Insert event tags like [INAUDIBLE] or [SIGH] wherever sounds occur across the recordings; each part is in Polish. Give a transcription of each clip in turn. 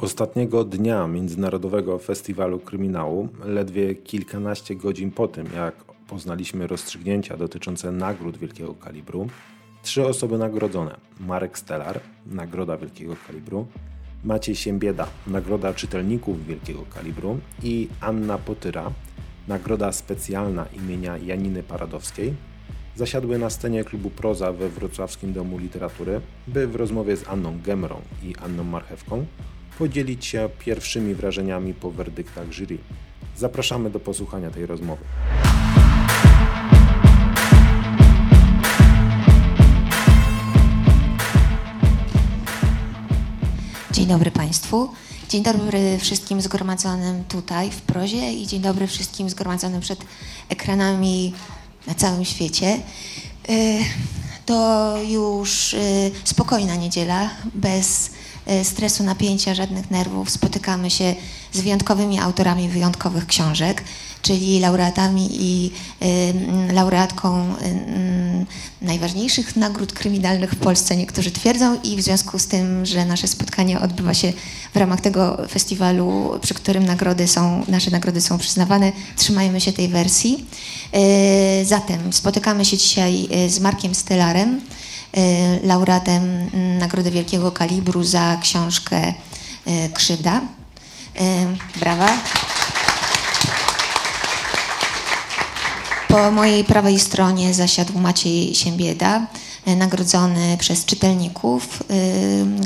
Ostatniego dnia Międzynarodowego Festiwalu Kryminału, ledwie kilkanaście godzin po tym, jak poznaliśmy rozstrzygnięcia dotyczące nagród wielkiego kalibru, trzy osoby nagrodzone: Marek Stelar, Nagroda Wielkiego Kalibru, Maciej Siembieda, Nagroda Czytelników Wielkiego Kalibru i Anna Potyra, Nagroda Specjalna imienia Janiny Paradowskiej, zasiadły na scenie klubu Proza we Wrocławskim Domu Literatury, by w rozmowie z Anną Gemrą i Anną Marchewką podzielić się pierwszymi wrażeniami po werdyktach jury. Zapraszamy do posłuchania tej rozmowy. Dzień dobry Państwu. Dzień dobry wszystkim zgromadzonym tutaj w prozie i dzień dobry wszystkim zgromadzonym przed ekranami na całym świecie. Y, to już y, spokojna niedziela, bez stresu, napięcia, żadnych nerwów. Spotykamy się z wyjątkowymi autorami wyjątkowych książek, czyli laureatami i laureatką najważniejszych nagród kryminalnych w Polsce, niektórzy twierdzą, i w związku z tym, że nasze spotkanie odbywa się w ramach tego festiwalu, przy którym nagrody są, nasze nagrody są przyznawane, trzymajmy się tej wersji. Zatem spotykamy się dzisiaj z Markiem Stelarem, laureatem Nagrody Wielkiego Kalibru za książkę Krzywda. Brawa. Po mojej prawej stronie zasiadł Maciej Siembieda, nagrodzony przez czytelników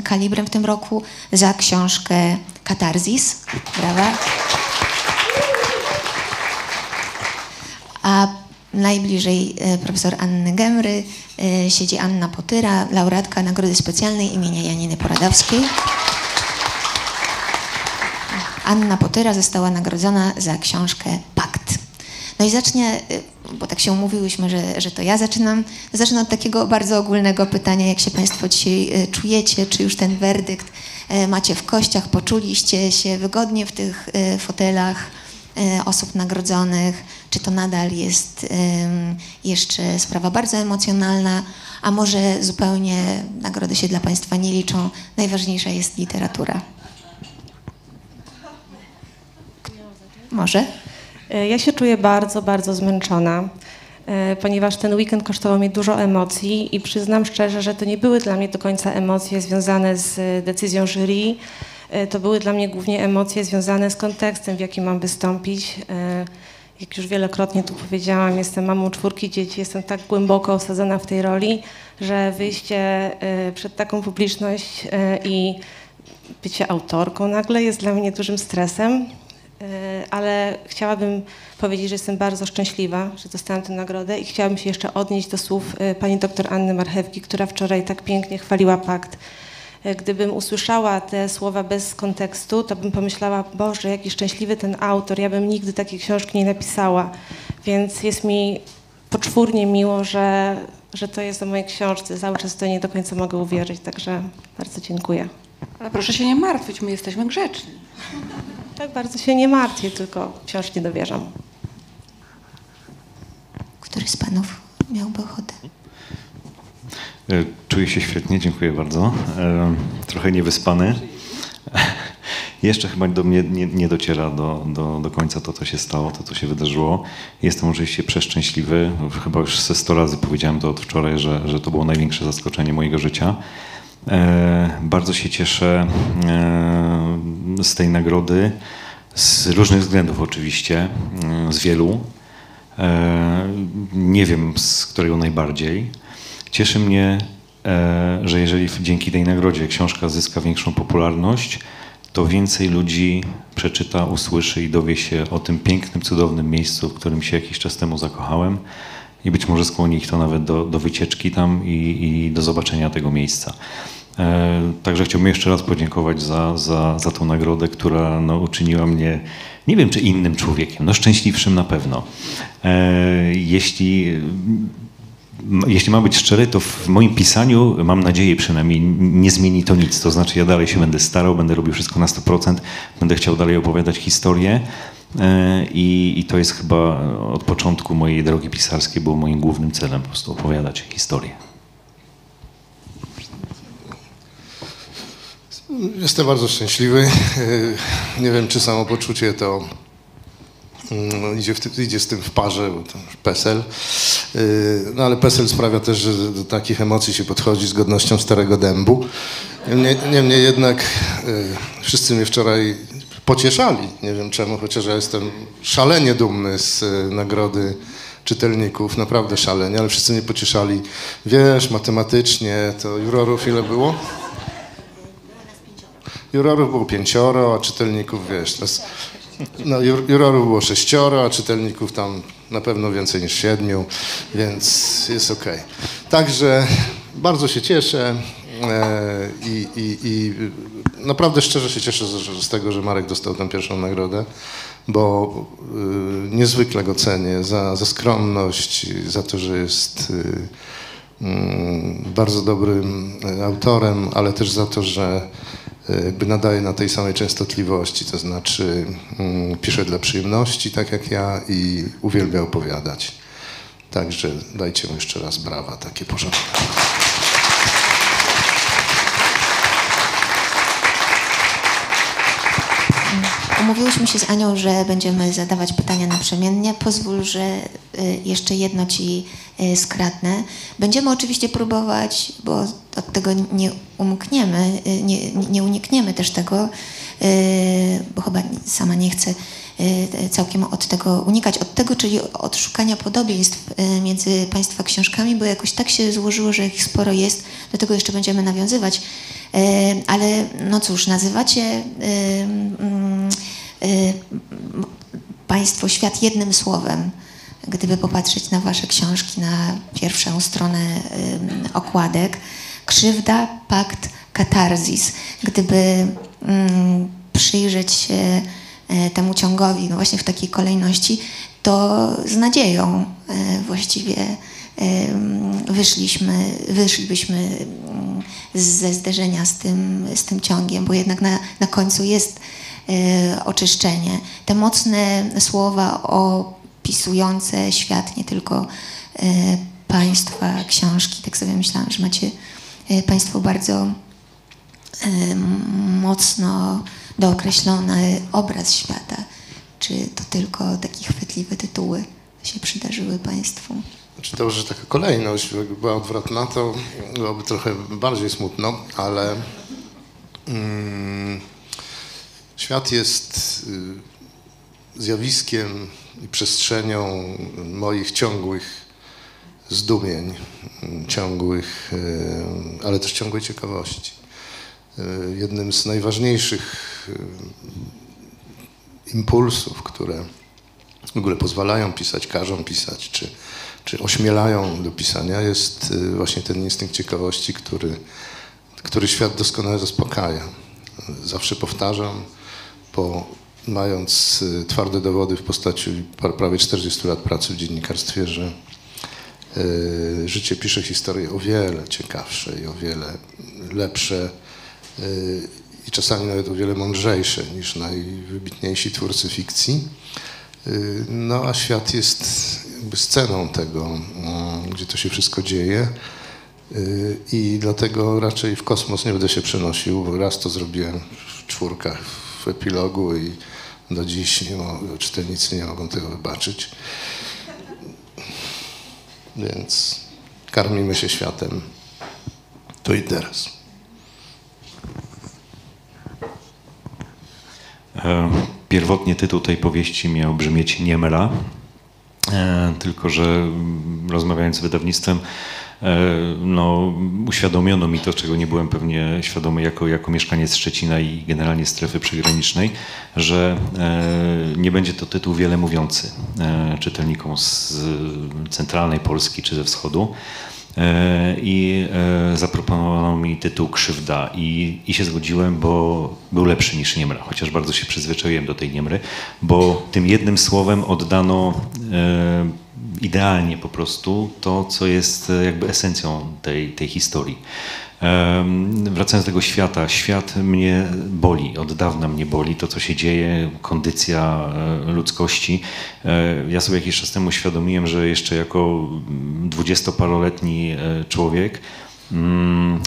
kalibrem w tym roku za książkę Katarzis. Brawa. A najbliżej profesor Anny Gemry siedzi Anna Potyra, laureatka Nagrody Specjalnej imienia Janiny Poradowskiej. Anna Potyra została nagrodzona za książkę Pakt. No i zacznie, bo tak się umówiłyśmy, że, że to ja zaczynam, zacznę od takiego bardzo ogólnego pytania, jak się Państwo dzisiaj czujecie, czy już ten werdykt macie w kościach, poczuliście się wygodnie w tych fotelach osób nagrodzonych, czy to nadal jest jeszcze sprawa bardzo emocjonalna, a może zupełnie nagrody się dla Państwa nie liczą, najważniejsza jest literatura. Może? Ja się czuję bardzo, bardzo zmęczona, ponieważ ten weekend kosztował mnie dużo emocji i przyznam szczerze, że to nie były dla mnie do końca emocje związane z decyzją jury. To były dla mnie głównie emocje związane z kontekstem, w jakim mam wystąpić. Jak już wielokrotnie tu powiedziałam, jestem mamą czwórki dzieci, jestem tak głęboko osadzona w tej roli, że wyjście przed taką publiczność i bycie autorką nagle jest dla mnie dużym stresem ale chciałabym powiedzieć, że jestem bardzo szczęśliwa, że dostałam tę nagrodę i chciałabym się jeszcze odnieść do słów pani doktor Anny Marchewki, która wczoraj tak pięknie chwaliła pakt. Gdybym usłyszała te słowa bez kontekstu, to bym pomyślała, Boże, jaki szczęśliwy ten autor, ja bym nigdy takiej książki nie napisała. Więc jest mi poczwórnie miło, że, że to jest o mojej książce. Cały czas to nie do końca mogę uwierzyć, także bardzo dziękuję. Ale proszę się nie martwić, my jesteśmy grzeczni. Tak bardzo się nie martwię, tylko wciąż nie dowierzam. Który z panów miałby ochotę? Czuję się świetnie, dziękuję bardzo. Trochę niewyspany. [LAUGHS] Jeszcze chyba do mnie nie, nie dociera do, do, do końca to, co się stało, to, co się wydarzyło. Jestem oczywiście przeszczęśliwy. Chyba już ze 100 razy powiedziałem to od wczoraj, że, że to było największe zaskoczenie mojego życia. E, bardzo się cieszę e, z tej nagrody, z różnych względów oczywiście, e, z wielu. Nie wiem z którego najbardziej. Cieszy mnie, że jeżeli dzięki tej nagrodzie książka zyska większą popularność, to więcej ludzi przeczyta, usłyszy i dowie się o tym pięknym, cudownym miejscu, w którym się jakiś czas temu zakochałem i być może skłoni ich to nawet do, do wycieczki tam i, i do zobaczenia tego miejsca. E, także chciałbym jeszcze raz podziękować za, za, za tą nagrodę, która no, uczyniła mnie, nie wiem czy innym człowiekiem, no szczęśliwszym na pewno. E, jeśli, jeśli mam być szczery, to w moim pisaniu, mam nadzieję przynajmniej, nie zmieni to nic. To znaczy ja dalej się będę starał, będę robił wszystko na 100%, będę chciał dalej opowiadać historię. E, I, I to jest chyba od początku mojej drogi pisarskiej było moim głównym celem po prostu opowiadać historię. Jestem bardzo szczęśliwy. Nie wiem, czy samopoczucie to mm, idzie, idzie z tym w parze, bo to już PESEL. No ale PESEL sprawia też, że do takich emocji się podchodzi z godnością starego dębu. Niemniej, jednak wszyscy mnie wczoraj pocieszali. Nie wiem czemu, chociaż ja jestem szalenie dumny z nagrody czytelników, naprawdę szalenie, ale wszyscy mnie pocieszali. Wiesz, matematycznie to jurorów ile było? Jurorów było pięcioro, a czytelników, wiesz, teraz, no, jurorów było sześcioro, a czytelników tam na pewno więcej niż siedmiu, więc jest ok. Także bardzo się cieszę e, i, i, i, naprawdę szczerze się cieszę z, z, tego, że Marek dostał tę pierwszą nagrodę, bo y, niezwykle go cenię za, za skromność, za to, że jest y, bardzo dobrym autorem, ale też za to, że E, jakby nadaje na tej samej częstotliwości, to znaczy mm, pisze dla przyjemności, tak jak ja i uwielbia opowiadać. Także dajcie mu jeszcze raz brawa, takie porządne. Umówiłyśmy się z Anią, że będziemy zadawać pytania naprzemiennie. Pozwól, że y, jeszcze jedno ci y, skradnę. Będziemy oczywiście próbować, bo od tego nie umkniemy, y, nie, nie unikniemy też tego, bo chyba sama nie chcę całkiem od tego unikać, od tego, czyli od szukania podobieństw między Państwa książkami, bo jakoś tak się złożyło, że ich sporo jest, do tego jeszcze będziemy nawiązywać. Ale no cóż, nazywacie mm, Y, państwo świat jednym słowem. Gdyby popatrzeć na Wasze książki, na pierwszą stronę okładek, krzywda, pakt, katarzis. Gdyby mm, przyjrzeć się temu ciągowi, no właśnie w takiej kolejności, to z nadzieją e, właściwie wyszliśmy, wyszlibyśmy mm, ze zderzenia z tym, z tym ciągiem, bo jednak na, na końcu jest oczyszczenie. Te mocne słowa opisujące świat, nie tylko państwa, książki, tak sobie myślałam, że macie Państwo bardzo mocno dookreślony obraz świata. Czy to tylko takie chwytliwe tytuły się przydarzyły Państwu? Znaczy to, że taka kolejność była odwrotna, to byłoby trochę bardziej smutno, ale mm, Świat jest y, zjawiskiem i przestrzenią moich ciągłych zdumień, ciągłych, y, ale też ciągłej ciekawości. Y, jednym z najważniejszych impulsów, które w ogóle pozwalają pisać, każą pisać, czy, czy ośmielają do pisania, jest właśnie ten instynkt ciekawości, który, który świat doskonale zaspokaja. Zawsze powtarzam, bo mając twarde dowody w postaci prawie 40 lat pracy w dziennikarstwie, że życie pisze historie o wiele ciekawsze i o wiele lepsze i czasami nawet o wiele mądrzejsze niż najwybitniejsi twórcy fikcji. No a świat jest jakby sceną tego, gdzie to się wszystko dzieje. I dlatego raczej w kosmos nie będę się przenosił, bo raz to zrobiłem w czwórkach w epilogu i do dziś nie mogą, czytelnicy nie mogą tego wybaczyć. Więc karmimy się światem tu i teraz. Pierwotnie tytuł tej powieści miał brzmieć Niemela, e, tylko że rozmawiając z wydawnictwem E, no, uświadomiono mi to, czego nie byłem pewnie świadomy jako, jako mieszkaniec Szczecina i generalnie strefy przygranicznej, że e, nie będzie to tytuł wiele mówiący e, czytelnikom z centralnej Polski czy ze wschodu. I zaproponowano mi tytuł Krzywda i, i się zgodziłem, bo był lepszy niż Niemra, chociaż bardzo się przyzwyczaiłem do tej Niemry, bo tym jednym słowem oddano idealnie po prostu to, co jest e, jakby esencją tej, tej historii. Wracając do tego świata, świat mnie boli, od dawna mnie boli to, co się dzieje, kondycja e, ludzkości. E, ja sobie jakiś czas temu uświadomiłem, że jeszcze jako dwudziestoparoletni człowiek mm,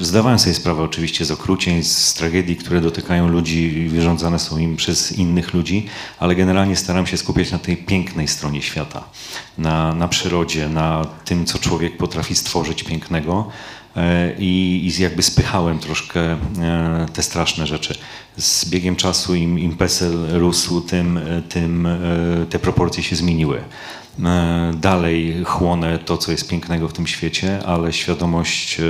Zdawałem sobie sprawę oczywiście z okrucieństw, z tragedii, które dotykają ludzi wyrządzane są im przez innych ludzi, ale generalnie staram się skupiać na tej pięknej stronie świata, na, na przyrodzie, na tym, co człowiek potrafi stworzyć pięknego. e, i, i jakby spychałem troszkę e, te straszne rzeczy. Z biegiem czasu im, im PESEL rósł, tym, tym e, te proporcje się zmieniły. E, dalej chłonę to, co jest pięknego w tym świecie, ale świadomość e,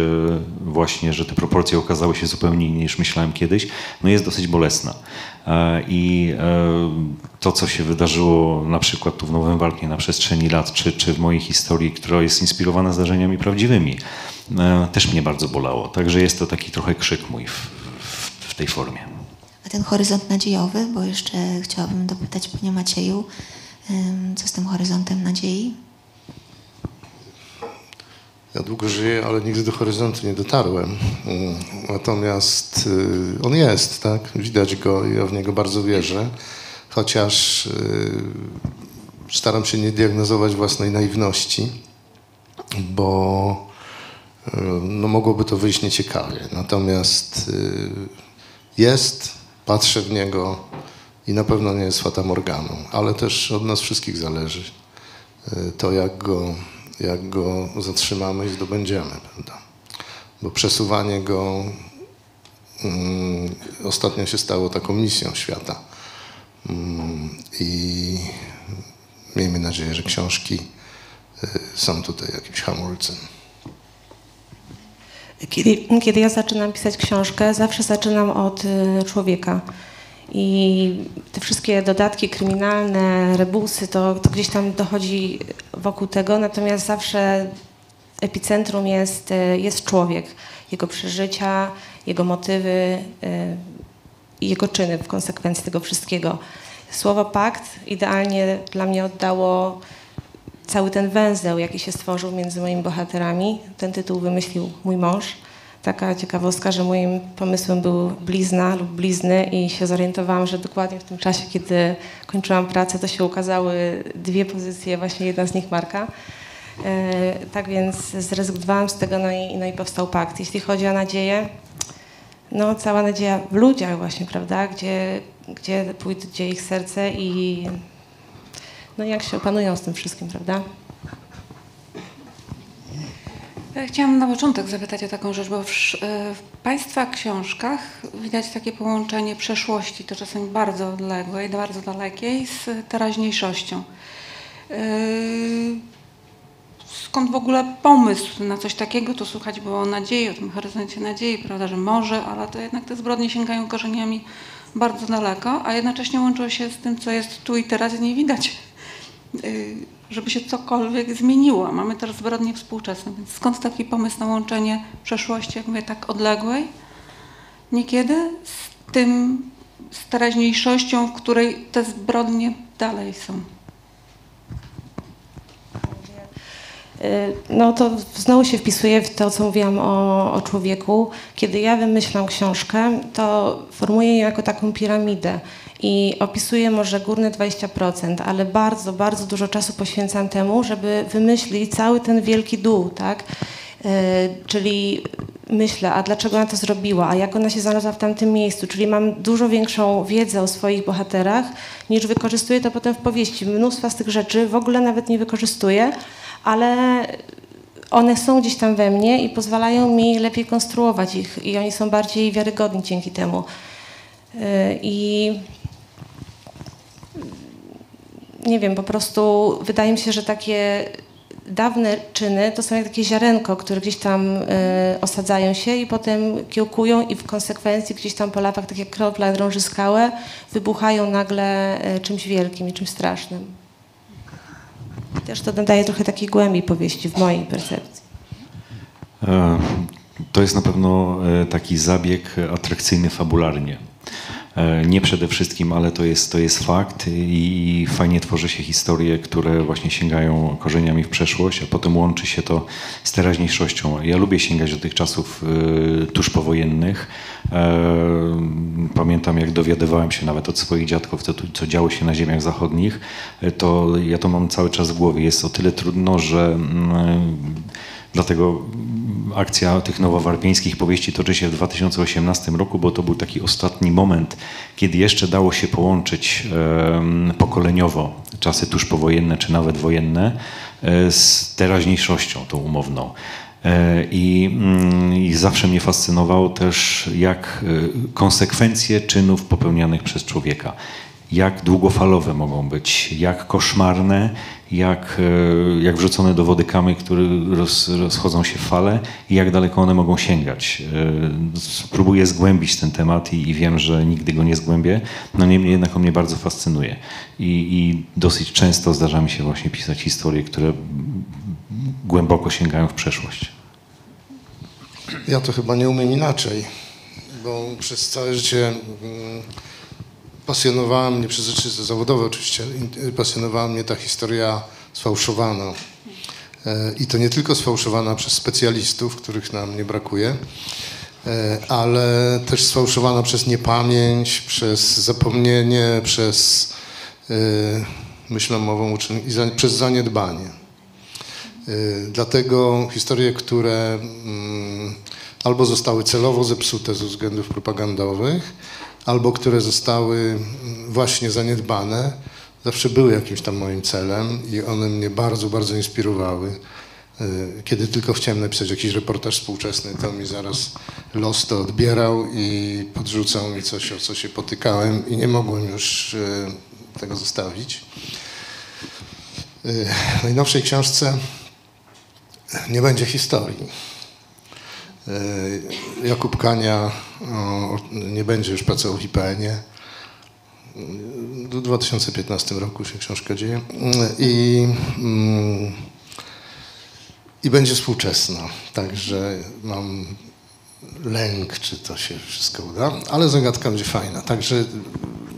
właśnie, że te proporcje okazały się zupełnie inne niż myślałem kiedyś, no jest dosyć bolesna. E, I to, co się wydarzyło na przykład tu w Nowym Wartnie na przestrzeni lat, czy, czy w mojej historii, która jest inspirowana zdarzeniami prawdziwymi, też mnie bardzo bolało. Także jest to taki trochę krzyk mój w, w, w tej formie. A ten horyzont nadziejowy, bo jeszcze chciałabym dopytać Panie Macieju, co z tym horyzontem nadziei? Ja długo żyję, ale nigdy do horyzontu nie dotarłem. Mm, natomiast y, on jest, tak? Widać go i ja w niego bardzo wierzę. Chociaż staram się nie diagnozować własnej naiwności, bo no, mogłoby to wyjść nieciekawie. Natomiast jest, patrzę w niego, i na pewno nie jest Fata Morganą, ale też od nas wszystkich zależy e, to, jak go, jak go zatrzymamy i zdobędziemy, prawda? Bo przesuwanie go mm, ostatnio się stało taką misją świata. Mm, I miejmy nadzieję, że książki y, są tutaj jakimś hamulcem. Kiedy, kiedy ja zaczynam pisać książkę, zawsze zaczynam od y, człowieka. I te wszystkie dodatki kryminalne, rebusy, to, to gdzieś tam dochodzi wokół tego, natomiast zawsze epicentrum jest, e, jest człowiek, jego przeżycia, jego motywy i jego czyny w konsekwencji tego wszystkiego. Słowo pakt idealnie dla mnie oddało cały ten węzeł, jaki się stworzył między moimi bohaterami. Ten tytuł wymyślił mój mąż taka ciekawostka, że moim pomysłem był blizna lub blizny i się zorientowałam, że dokładnie w tym czasie, kiedy kończyłam pracę, to się ukazały dwie pozycje, właśnie jedna z nich Marka. E, tak więc zrezygnowałam z tego, no i, no i powstał pakt. Jeśli chodzi o nadzieję, no cała nadzieja w ludziach właśnie, prawda, gdzie, gdzie pójdzie ich serce i no jak się opanują z tym wszystkim, prawda? Chciałam na początek zapytać o taką rzecz, bo w, e, w, Państwa książkach widać takie połączenie przeszłości, to czasami bardzo odległej, bardzo dalekiej, z teraźniejszością. E, skąd w ogóle pomysł na coś takiego? To słuchać było o nadziei, o tym horyzoncie nadziei, prawda, że może, ale to jednak te zbrodnie sięgają korzeniami bardzo daleko, a jednocześnie łączyło się z tym, co jest tu i teraz i nie widać żeby się cokolwiek zmieniło. Mamy też zbrodnie współczesne, więc skąd taki pomysł na łączenie przeszłości, jak mówię, tak odległej, niekiedy z tym, z teraźniejszością, w której te zbrodnie dalej są. No to znowu się wpisuje w to, co mówiłam o, o człowieku. Kiedy ja wymyślam książkę, to formuję ją jako taką piramidę i opisuję może górne 20%, ale bardzo, bardzo dużo czasu poświęcam temu, żeby wymyślić cały ten wielki dół, tak? Yy, czyli myślę, a dlaczego ona to zrobiła, a jak ona się znalazła w tamtym miejscu, czyli mam dużo większą wiedzę o swoich bohaterach, niż wykorzystuję to potem w powieści. Mnóstwa z tych rzeczy w ogóle nawet nie wykorzystuję, ale one są gdzieś tam we mnie i pozwalają mi lepiej konstruować ich i oni są bardziej wiarygodni dzięki temu. Yy, I nie wiem, po prostu wydaje mi się, że takie dawne czyny to są jak takie ziarenko, które gdzieś tam y, osadzają się i potem kiełkują i w konsekwencji gdzieś tam po latach, tak jak kropla drąży skałę, wybuchają nagle y, czymś wielkim i czymś strasznym. I też to nadaje trochę takiej głębi powieści w mojej percepcji. E, to jest na pewno taki zabieg atrakcyjny fabularnie. E, nie przede wszystkim, ale to jest, to jest fakt i fajnie tworzy się historie, które właśnie sięgają korzeniami w przeszłość, a potem łączy się to z teraźniejszością. Ja lubię sięgać do tych czasów y, tuż powojennych. E, pamiętam, jak dowiadywałem się nawet od swoich dziadków, co, co działo się na ziemiach zachodnich, to ja to mam cały czas w głowie. Jest o tyle trudno, że mm, dlatego akcja tych nowowarpieńskich powieści toczy się w 2018 roku, bo to był taki ostatni moment, kiedy jeszcze dało się połączyć pokoleniowo czasy tuż powojenne czy nawet wojenne e, z teraźniejszością, tą umowną. E, I, mm, I, zawsze mnie fascynowało też, jak konsekwencje czynów popełnianych przez człowieka jak długofalowe mogą być, jak koszmarne, jak, e, jak wrzucone do wody kamy, które roz, rozchodzą się fale i jak daleko one mogą sięgać. E, spróbuję zgłębić ten temat i, i wiem, że nigdy go nie zgłębię, no niemniej jednak on mnie bardzo fascynuje. I, I dosyć często zdarza mi się właśnie pisać historie, które głęboko sięgają w przeszłość. Ja to chyba nie umiem inaczej, bo przez całe życie mm, pasjonowała mnie przez rzeczy zawodowe oczywiście, pasjonowała mnie ta historia sfałszowana. E, I to nie tylko sfałszowana przez specjalistów, których nam nie brakuje, e, ale też sfałszowana przez niepamięć, przez zapomnienie, przez e, myślę mową uczeń, przez zaniedbanie. Dlatego historie, które mm, albo zostały celowo zepsute ze względów propagandowych, albo które zostały właśnie zaniedbane, zawsze były jakimś tam moim celem i one mnie bardzo, bardzo inspirowały. E, kiedy tylko chciałem napisać jakiś reportaż współczesny, to mi zaraz los to odbierał i podrzucał mi coś, o co się potykałem i nie mogłem już e, tego zostawić. E, w najnowszej książce nie będzie historii. E, Jakub Kania nie będzie już pracował w IPN-ie. W 2015 roku się książka dzieje. I, mm, i będzie współczesna. Także mam lęk, czy to się wszystko uda, ale zagadka będzie fajna. Także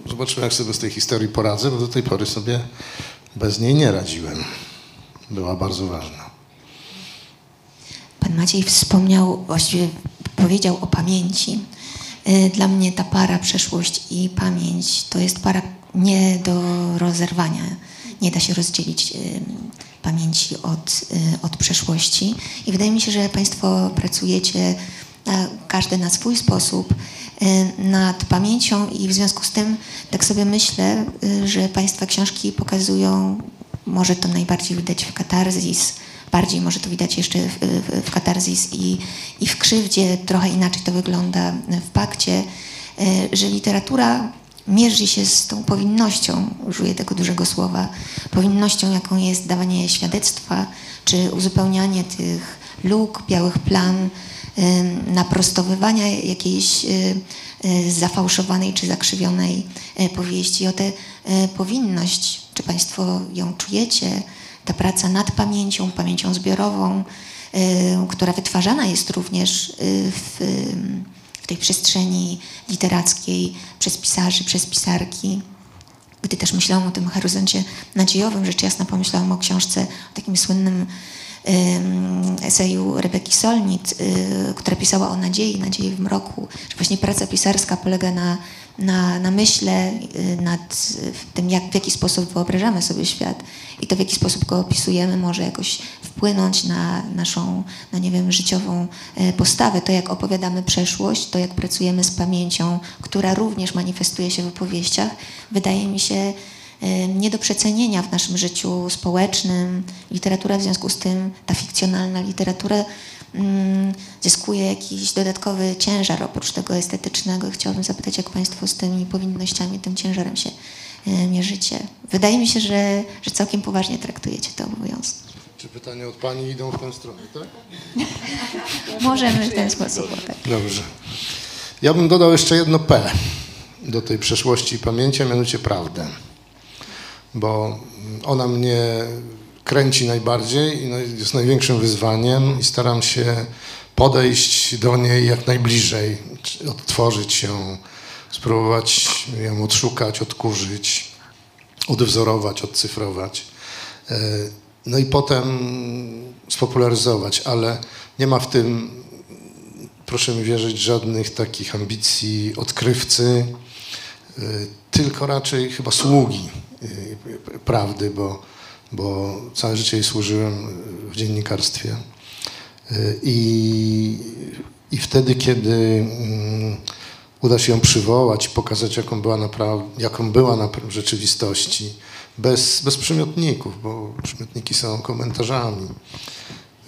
zobaczymy, jak sobie z tej historii poradzę, bo do tej pory sobie bez niej nie radziłem. Była bardzo ważna. Pan Maciej wspomniał, właściwie powiedział o pamięci. Y, dla mnie ta para przeszłość i pamięć to jest para nie do rozerwania. Nie da się rozdzielić y, pamięci od, y, od przeszłości. I wydaje mi się, że Państwo pracujecie każdy na swój sposób nad pamięcią i w związku z tym tak sobie myślę, że Państwa książki pokazują, może to najbardziej widać w katarzis, bardziej może to widać jeszcze w, w, w katarzis i, i w krzywdzie, trochę inaczej to wygląda w pakcie, e, że literatura mierzy się z tą powinnością, użyję tego dużego słowa, powinnością, jaką jest dawanie świadectwa, czy uzupełnianie tych luk, białych plan, naprostowywania jakiejś e, e, zafałszowanej czy zakrzywionej powieści. O tę powinność, czy Państwo ją czujecie, ta praca nad pamięcią, pamięcią zbiorową, y, która wytwarzana jest również y, w, w tej przestrzeni literackiej przez pisarzy, przez pisarki. Gdy też myślałam o tym horyzoncie nadziejowym, rzecz jasna pomyślałam o książce, o takim słynnym eseju Rebeki Solnit, y, która pisała o nadziei, nadziei w mroku, że właśnie praca pisarska polega na, na, na myśle y, nad tym, jak, w jaki sposób wyobrażamy sobie świat i to, w jaki sposób go opisujemy, może jakoś wpłynąć na naszą, no nie wiem, życiową y, postawę, to jak opowiadamy przeszłość, to jak pracujemy z pamięcią, która również manifestuje się w opowieściach, wydaje mi się nie do przecenienia w naszym życiu społecznym. Literatura w związku z tym, ta fikcjonalna literatura zyskuje jakiś dodatkowy ciężar oprócz tego estetycznego. Chciałabym zapytać, jak Państwo z tymi powinnościami, tym ciężarem się mierzycie. Wydaje mi się, że, że całkiem poważnie traktujecie te obowiązki. Czy pytania od Pani idą w tę stronę, tak? [LAUGHS] Możemy w ten sposób. Tak. Dobrze. Ja bym dodał jeszcze jedno P do tej przeszłości i pamięci, a mianowicie prawdę bo ona mnie kręci najbardziej i jest największym wyzwaniem i staram się podejść do niej jak najbliżej, odtworzyć się, spróbować ją odszukać, odkurzyć, odwzorować, odcyfrować. E, no i potem spopularyzować, ale nie ma w tym, proszę mi wierzyć, żadnych takich ambicji odkrywcy, e, tylko raczej chyba sługi Y, prawdy, bo, bo całe życie jej służyłem w dziennikarstwie. I, i wtedy, kiedy mm, uda się ją przywołać, pokazać, jaką była, napraw- jaką była na w rzeczywistości, bez, bez przymiotników, bo przymiotniki są komentarzami.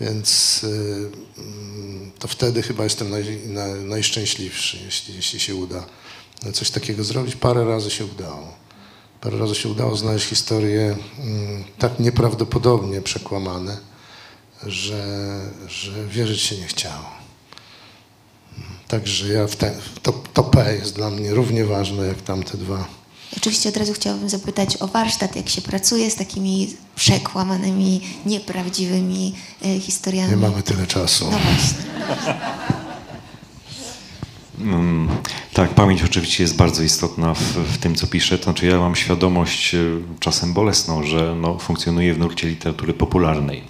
Więc y, mm, to wtedy chyba jestem naj, naj, najszczęśliwszy, jeśli, jeśli się uda coś takiego zrobić. Parę razy się udało. Parę razy się udało znaleźć historie mm, tak nieprawdopodobnie przekłamane, że, że wierzyć się nie chciało. Także ja w te, to, to P jest dla mnie równie ważne jak tamte dwa. Oczywiście od razu chciałabym zapytać o warsztat, jak się pracuje z takimi przekłamanymi, nieprawdziwymi e, historiami. Nie mamy tyle czasu. No właśnie. Mm, Tak, pamięć oczywiście jest bardzo istotna w, w tym, co piszę. To znaczy, ja mam świadomość, e, czasem bolesną, że no, funkcjonuję w nurcie literatury popularnej.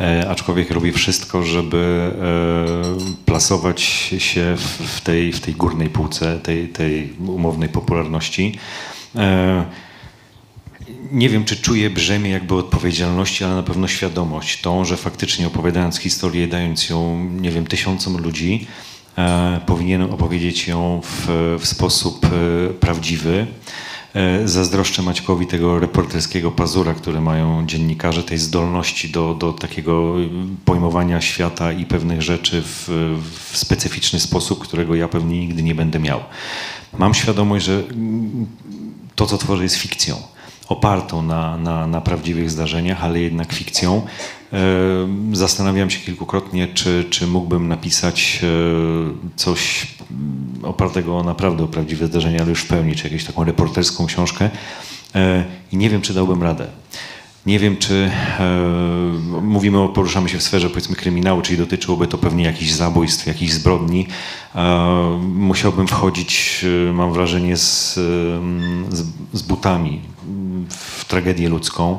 E, aczkolwiek robię wszystko, żeby e, plasować się w, w, tej, w tej górnej półce, tej, tej umownej popularności. E, nie wiem, czy czuję brzemię jakby odpowiedzialności, ale na pewno świadomość tą, że faktycznie opowiadając historię, dając ją, nie wiem, tysiącom ludzi, e, powinienem opowiedzieć ją w, w sposób e, prawdziwy. E, Zazdroszczę Maćkowi tego reporterskiego pazura, który mają dziennikarze, tej zdolności do, do takiego pojmowania świata i pewnych rzeczy w, w specyficzny sposób, którego ja pewnie nigdy nie będę miał. Mam świadomość, że mm, to, co tworzę, jest fikcją opartą na, na, na prawdziwych zdarzeniach, ale jednak fikcją. Zastanawiałem się kilkukrotnie, czy, czy mógłbym napisać e, coś opartego naprawdę o prawdziwe zdarzenia, ale już w pełni, czy jakąś taką reporterską książkę. E, I nie wiem, czy dałbym radę. Nie wiem, czy e, mówimy poruszamy się w sferze powiedzmy kryminału, czyli dotyczyłoby to pewnie jakichś zabójstw, jakichś zbrodni. Musiałbym wchodzić, e, mam wrażenie, z, e, z, z butami w tragedię ludzką.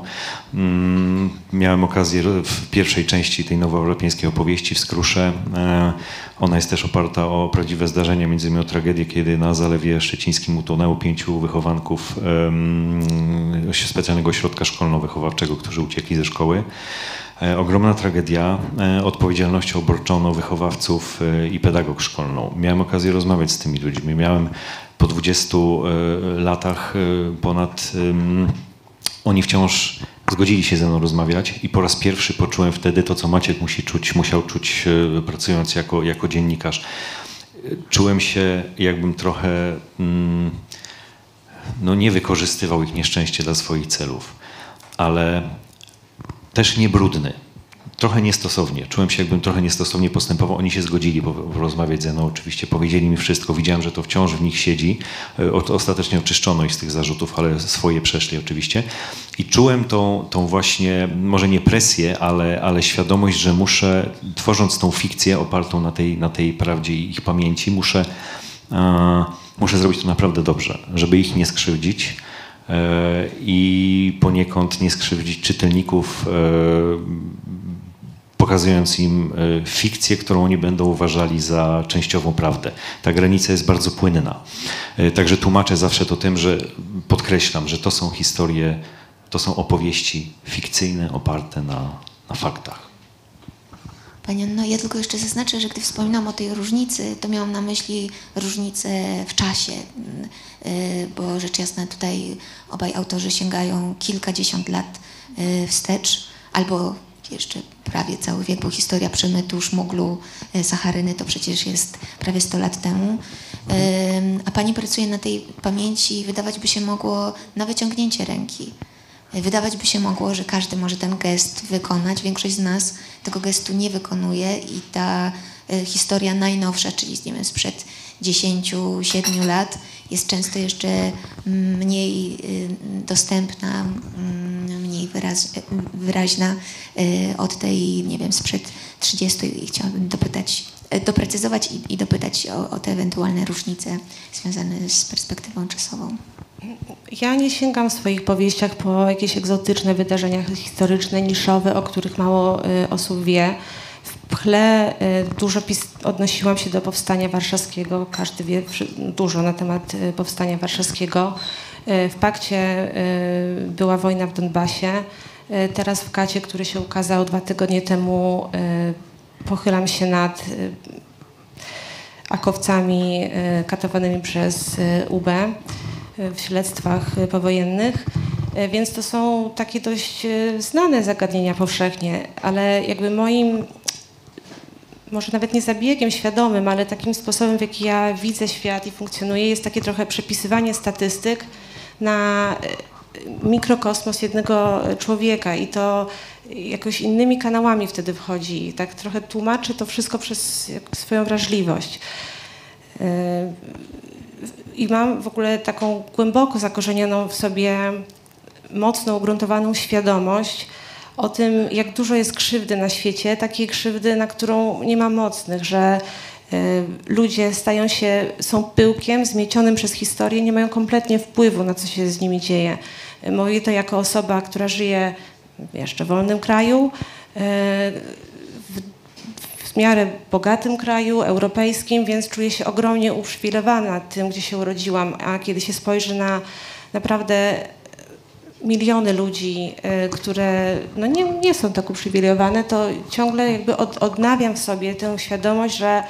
Mm, Miałem okazję w pierwszej części tej nowoeuropejskiej opowieści w Skrusze. e, Ona jest też oparta o prawdziwe zdarzenia, między innymi o tragedię, kiedy na Zalewie Szczecińskim utonęło pięciu wychowanków specjalnego ośrodka szkolno-wychowawczego, którzy uciekli ze szkoły. E, Ogromna tragedia. E, Odpowiedzialnością obarczono wychowawców e, i pedagog szkolną. Miałem okazję rozmawiać z tymi ludźmi. Miałem po 20 e, latach ponad. Oni wciąż zgodzili się ze mną rozmawiać i po raz pierwszy poczułem wtedy to, co Maciek musi czuć, musiał czuć pracując jako, jako dziennikarz. Czułem się, jakbym trochę mm, no, nie wykorzystywał ich nieszczęście dla swoich celów, ale też nie brudny. Trochę niestosownie. Czułem się, jakbym trochę niestosownie postępował. Oni się zgodzili po- porozmawiać ze mną. Oczywiście powiedzieli mi wszystko. Widziałem, że to wciąż w nich siedzi. E, Ostatecznie oczyszczono ich z tych zarzutów, ale swoje przeszli oczywiście. I czułem tą, tą właśnie, może nie presję, ale, ale świadomość, że muszę, tworząc tą fikcję opartą na tej, na tej prawdzie i ich pamięci, muszę, e, muszę zrobić to naprawdę dobrze, żeby ich nie skrzywdzić i poniekąd nie skrzywdzić czytelników, e, pokazując im e, fikcję, którą oni będą uważali za częściową prawdę. Ta granica jest bardzo płynna. E, Także tłumaczę zawsze to tym, że podkreślam, że to są historie, to są opowieści fikcyjne, oparte na, na faktach. Pani Anno, ja tylko jeszcze zaznaczę, że gdy wspominam o tej różnicy, to miałam na myśli różnicę w czasie, y, bo rzecz jasna tutaj obaj autorzy sięgają kilkadziesiąt lat y, wstecz, albo jeszcze prawie cały wiek, bo historia przemytu, szmuglu y, sacharyny to przecież jest prawie 100 lat temu. A pani pracuje na tej pamięci, wydawać by się mogło na wyciągnięcie ręki. Wydawać by się mogło, że każdy może ten gest wykonać. Większość z nas tego gestu nie wykonuje i ta y, historia najnowsza, czyli nie wiem, sprzed 10-7 lat jest często jeszcze mniej y, dostępna, mm, mniej wyraz, y, wyraźna od tej, nie wiem, sprzed 30 i chciałabym dopytać, doprecyzować i, i dopytać o, o te ewentualne różnice związane z perspektywą czasową. Ja nie sięgam w swoich powieściach po jakieś egzotyczne wydarzenia historyczne, niszowe, o których mało y, osób wie. W Pchle y, dużo odnosiłam się do powstania warszawskiego. Każdy wie dużo na temat y, powstania warszawskiego. Y, w Pakcie y, była wojna w Donbasie. Y, teraz w Kacie, który się ukazał dwa tygodnie temu, pochylam się nad akowcami katowanymi przez UB w śledztwach y, powojennych. Y, Więc to są takie dość znane zagadnienia powszechnie, ale jakby moim może nawet nie zabiegiem świadomym, ale takim sposobem, w jaki ja widzę świat i funkcjonuję, jest takie trochę przepisywanie statystyk na e, mikrokosmos jednego człowieka i to jakoś innymi kanałami wtedy wchodzi. Tak trochę tłumaczy to wszystko przez swoją wrażliwość. E, I mam w ogóle taką głęboko zakorzenioną w sobie mocno ugruntowaną świadomość o tym, jak dużo jest krzywdy na świecie, takiej krzywdy, na którą nie ma mocnych, że y, ludzie stają się, są pyłkiem zmiecionym przez historię, nie mają kompletnie wpływu na co się z nimi dzieje. Y, Mówię to jako osoba, która żyje w jeszcze wolnym kraju, w, w miarę bogatym kraju, europejskim, więc czuję się ogromnie uprzywilejowana tym, gdzie się urodziłam, a kiedy się spojrzy na naprawdę miliony ludzi, y, które no nie, nie są tak uprzywilejowane, to ciągle jakby od, odnawiam w sobie tę świadomość, że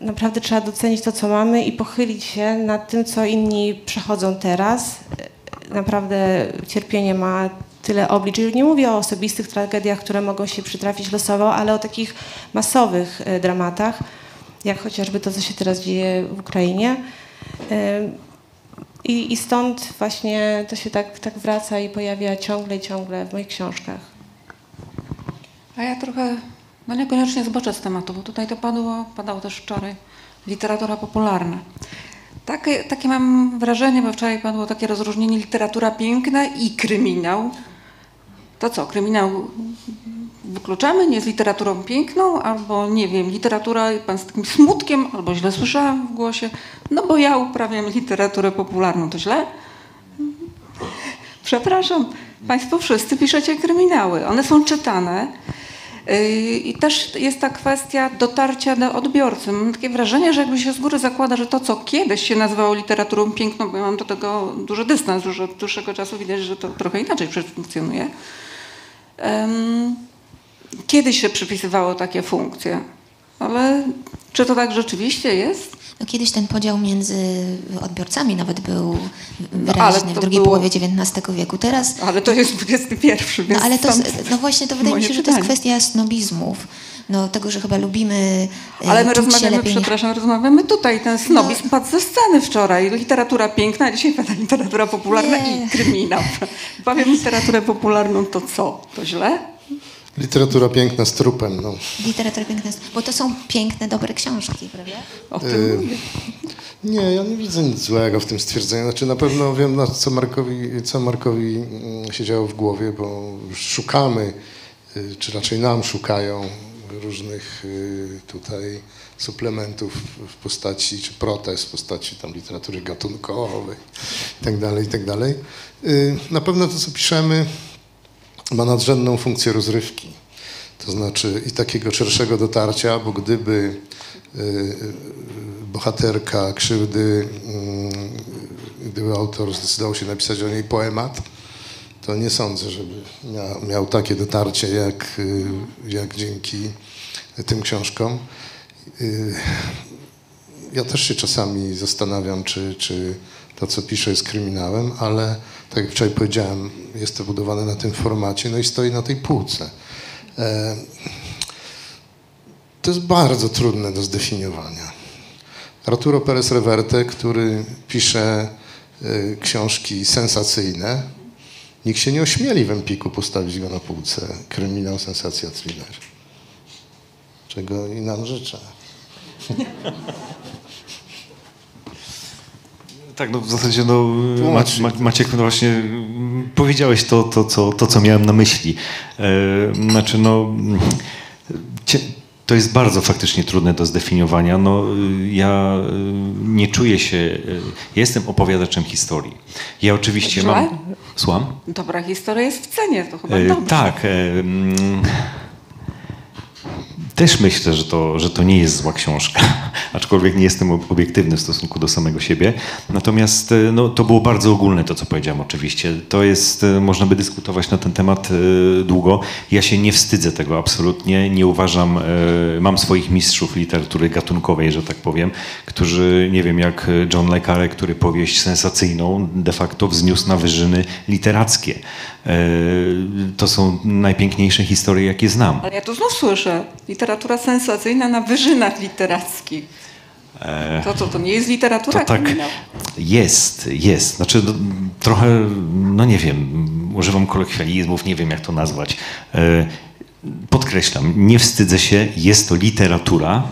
naprawdę trzeba docenić to, co mamy i pochylić się nad tym, co inni przechodzą teraz. Y, Naprawdę cierpienie ma tyle oblicz. I Nie mówię o osobistych tragediach, które mogą się przytrafić losowo, ale o takich masowych y, dramatach, jak chociażby to, co się teraz dzieje w Ukrainie. Y, i, I stąd właśnie to się tak, tak wraca i pojawia ciągle i ciągle w moich książkach. A ja trochę, no niekoniecznie zboczę z tematu, bo tutaj to padło, padało też wczoraj, literatura popularna. Takie, takie mam wrażenie, bo wczoraj padło takie rozróżnienie literatura piękna i kryminał. To co, kryminał wykluczamy, nie jest literaturą piękną, albo nie wiem, literatura pan z takim smutkiem, albo źle słyszałam w głosie, no bo ja uprawiam literaturę popularną, to źle? Przepraszam, Państwo wszyscy piszecie kryminały. One są czytane. Yy, I też jest ta kwestia dotarcia do odbiorcy. Mam takie wrażenie, że jakby się z góry zakłada, że to, co kiedyś się nazywało literaturą piękną, bo ja mam do tego duży dystans, już od dłuższego czasu widać, że to trochę inaczej funkcjonuje. Kiedyś się przypisywało takie funkcje, ale czy to tak rzeczywiście jest? No, kiedyś ten podział między odbiorcami nawet był ale wyraźny to w drugiej było- połowie XIX wieku. Teraz Ale to jest XXI, więc No ale to, no właśnie, to wydaje mi się, że to jest kwestia snobizmów. No tego, że chyba lubimy e, Ale my rozmawiamy, lepiej przepraszam, rozmawiamy tutaj. Ten snobizm padł ze sceny wczoraj. Literatura piękna, a dzisiaj pada literatura popularna Nie. i kryminał. [LAUGHS] Powiem literaturę popularną, to co? To źle? Literatura piękna z trupem. No. Literatura piękna jest, bo to są piękne, dobre książki, prawda? O tym mówię. Nie, ja nie widzę nic złego w tym stwierdzeniu. Znaczy na pewno wiem, na co Markowi, co Markowi mm, siedziało w głowie, bo szukamy, y, czy raczej nam szukają różnych y, tutaj suplementów w postaci, czy protez w postaci tam literatury gatunkowej i tak dalej, i tak dalej. Y, Na pewno to, co piszemy, ma nadrzędną funkcję rozrywki. To znaczy i takiego szerszego dotarcia, bo gdyby y, y, bohaterka krzywdy, y, gdyby autor zdecydował się napisać o niej poemat, to nie sądzę, żeby miał, miał takie dotarcie jak, y, jak dzięki tym książkom. Ja też się czasami zastanawiam, czy, czy to, co piszę, jest kryminałem, ale tak jak wczoraj powiedziałem, jest to budowane na tym formacie, no i stoi na tej półce. E, To jest bardzo trudne do zdefiniowania. Arturo Perez Reverte, który pisze e, książki sensacyjne, nikt się nie ośmieli w Empiku postawić go na półce. Kryminał, sensacja, thriller. Czego i nam życzę. Tak, no w zasadzie no, Tłumacz. Ma, Ma, Maciek, no właśnie powiedziałeś to, to, co, to, co miałem na myśli. E, znaczy, no, cie, to jest bardzo faktycznie trudne do zdefiniowania. No, ja y, nie czuję się, ja jestem opowiadaczem historii. Ja oczywiście Źle? mam... Słucham? Dobra historia jest w cenie, to chyba E, dobrze. tak. e, mm, Też myślę, że to, że to nie jest zła książka, [LAUGHS] aczkolwiek nie jestem ob- obiektywny w stosunku do samego siebie. Natomiast e, no, to było bardzo ogólne to, co powiedziałem oczywiście. To jest, e, można by dyskutować na ten temat e, długo. Ja się nie wstydzę tego absolutnie. Nie uważam, mam swoich mistrzów literatury gatunkowej, że tak powiem, którzy, nie wiem, jak John Le Carre, który powieść sensacyjną de facto wzniósł na wyżyny literackie. E, To są najpiękniejsze historie, jakie znam. Ale ja tu znów słyszę, literatura sensacyjna na wyżynach literackich. To co, to nie jest literatura To tak kryminał? jest, jest. Znaczy no, trochę, no nie wiem, używam kolokwializmów, nie wiem jak to nazwać. E, Podkreślam, nie wstydzę się, jest to literatura.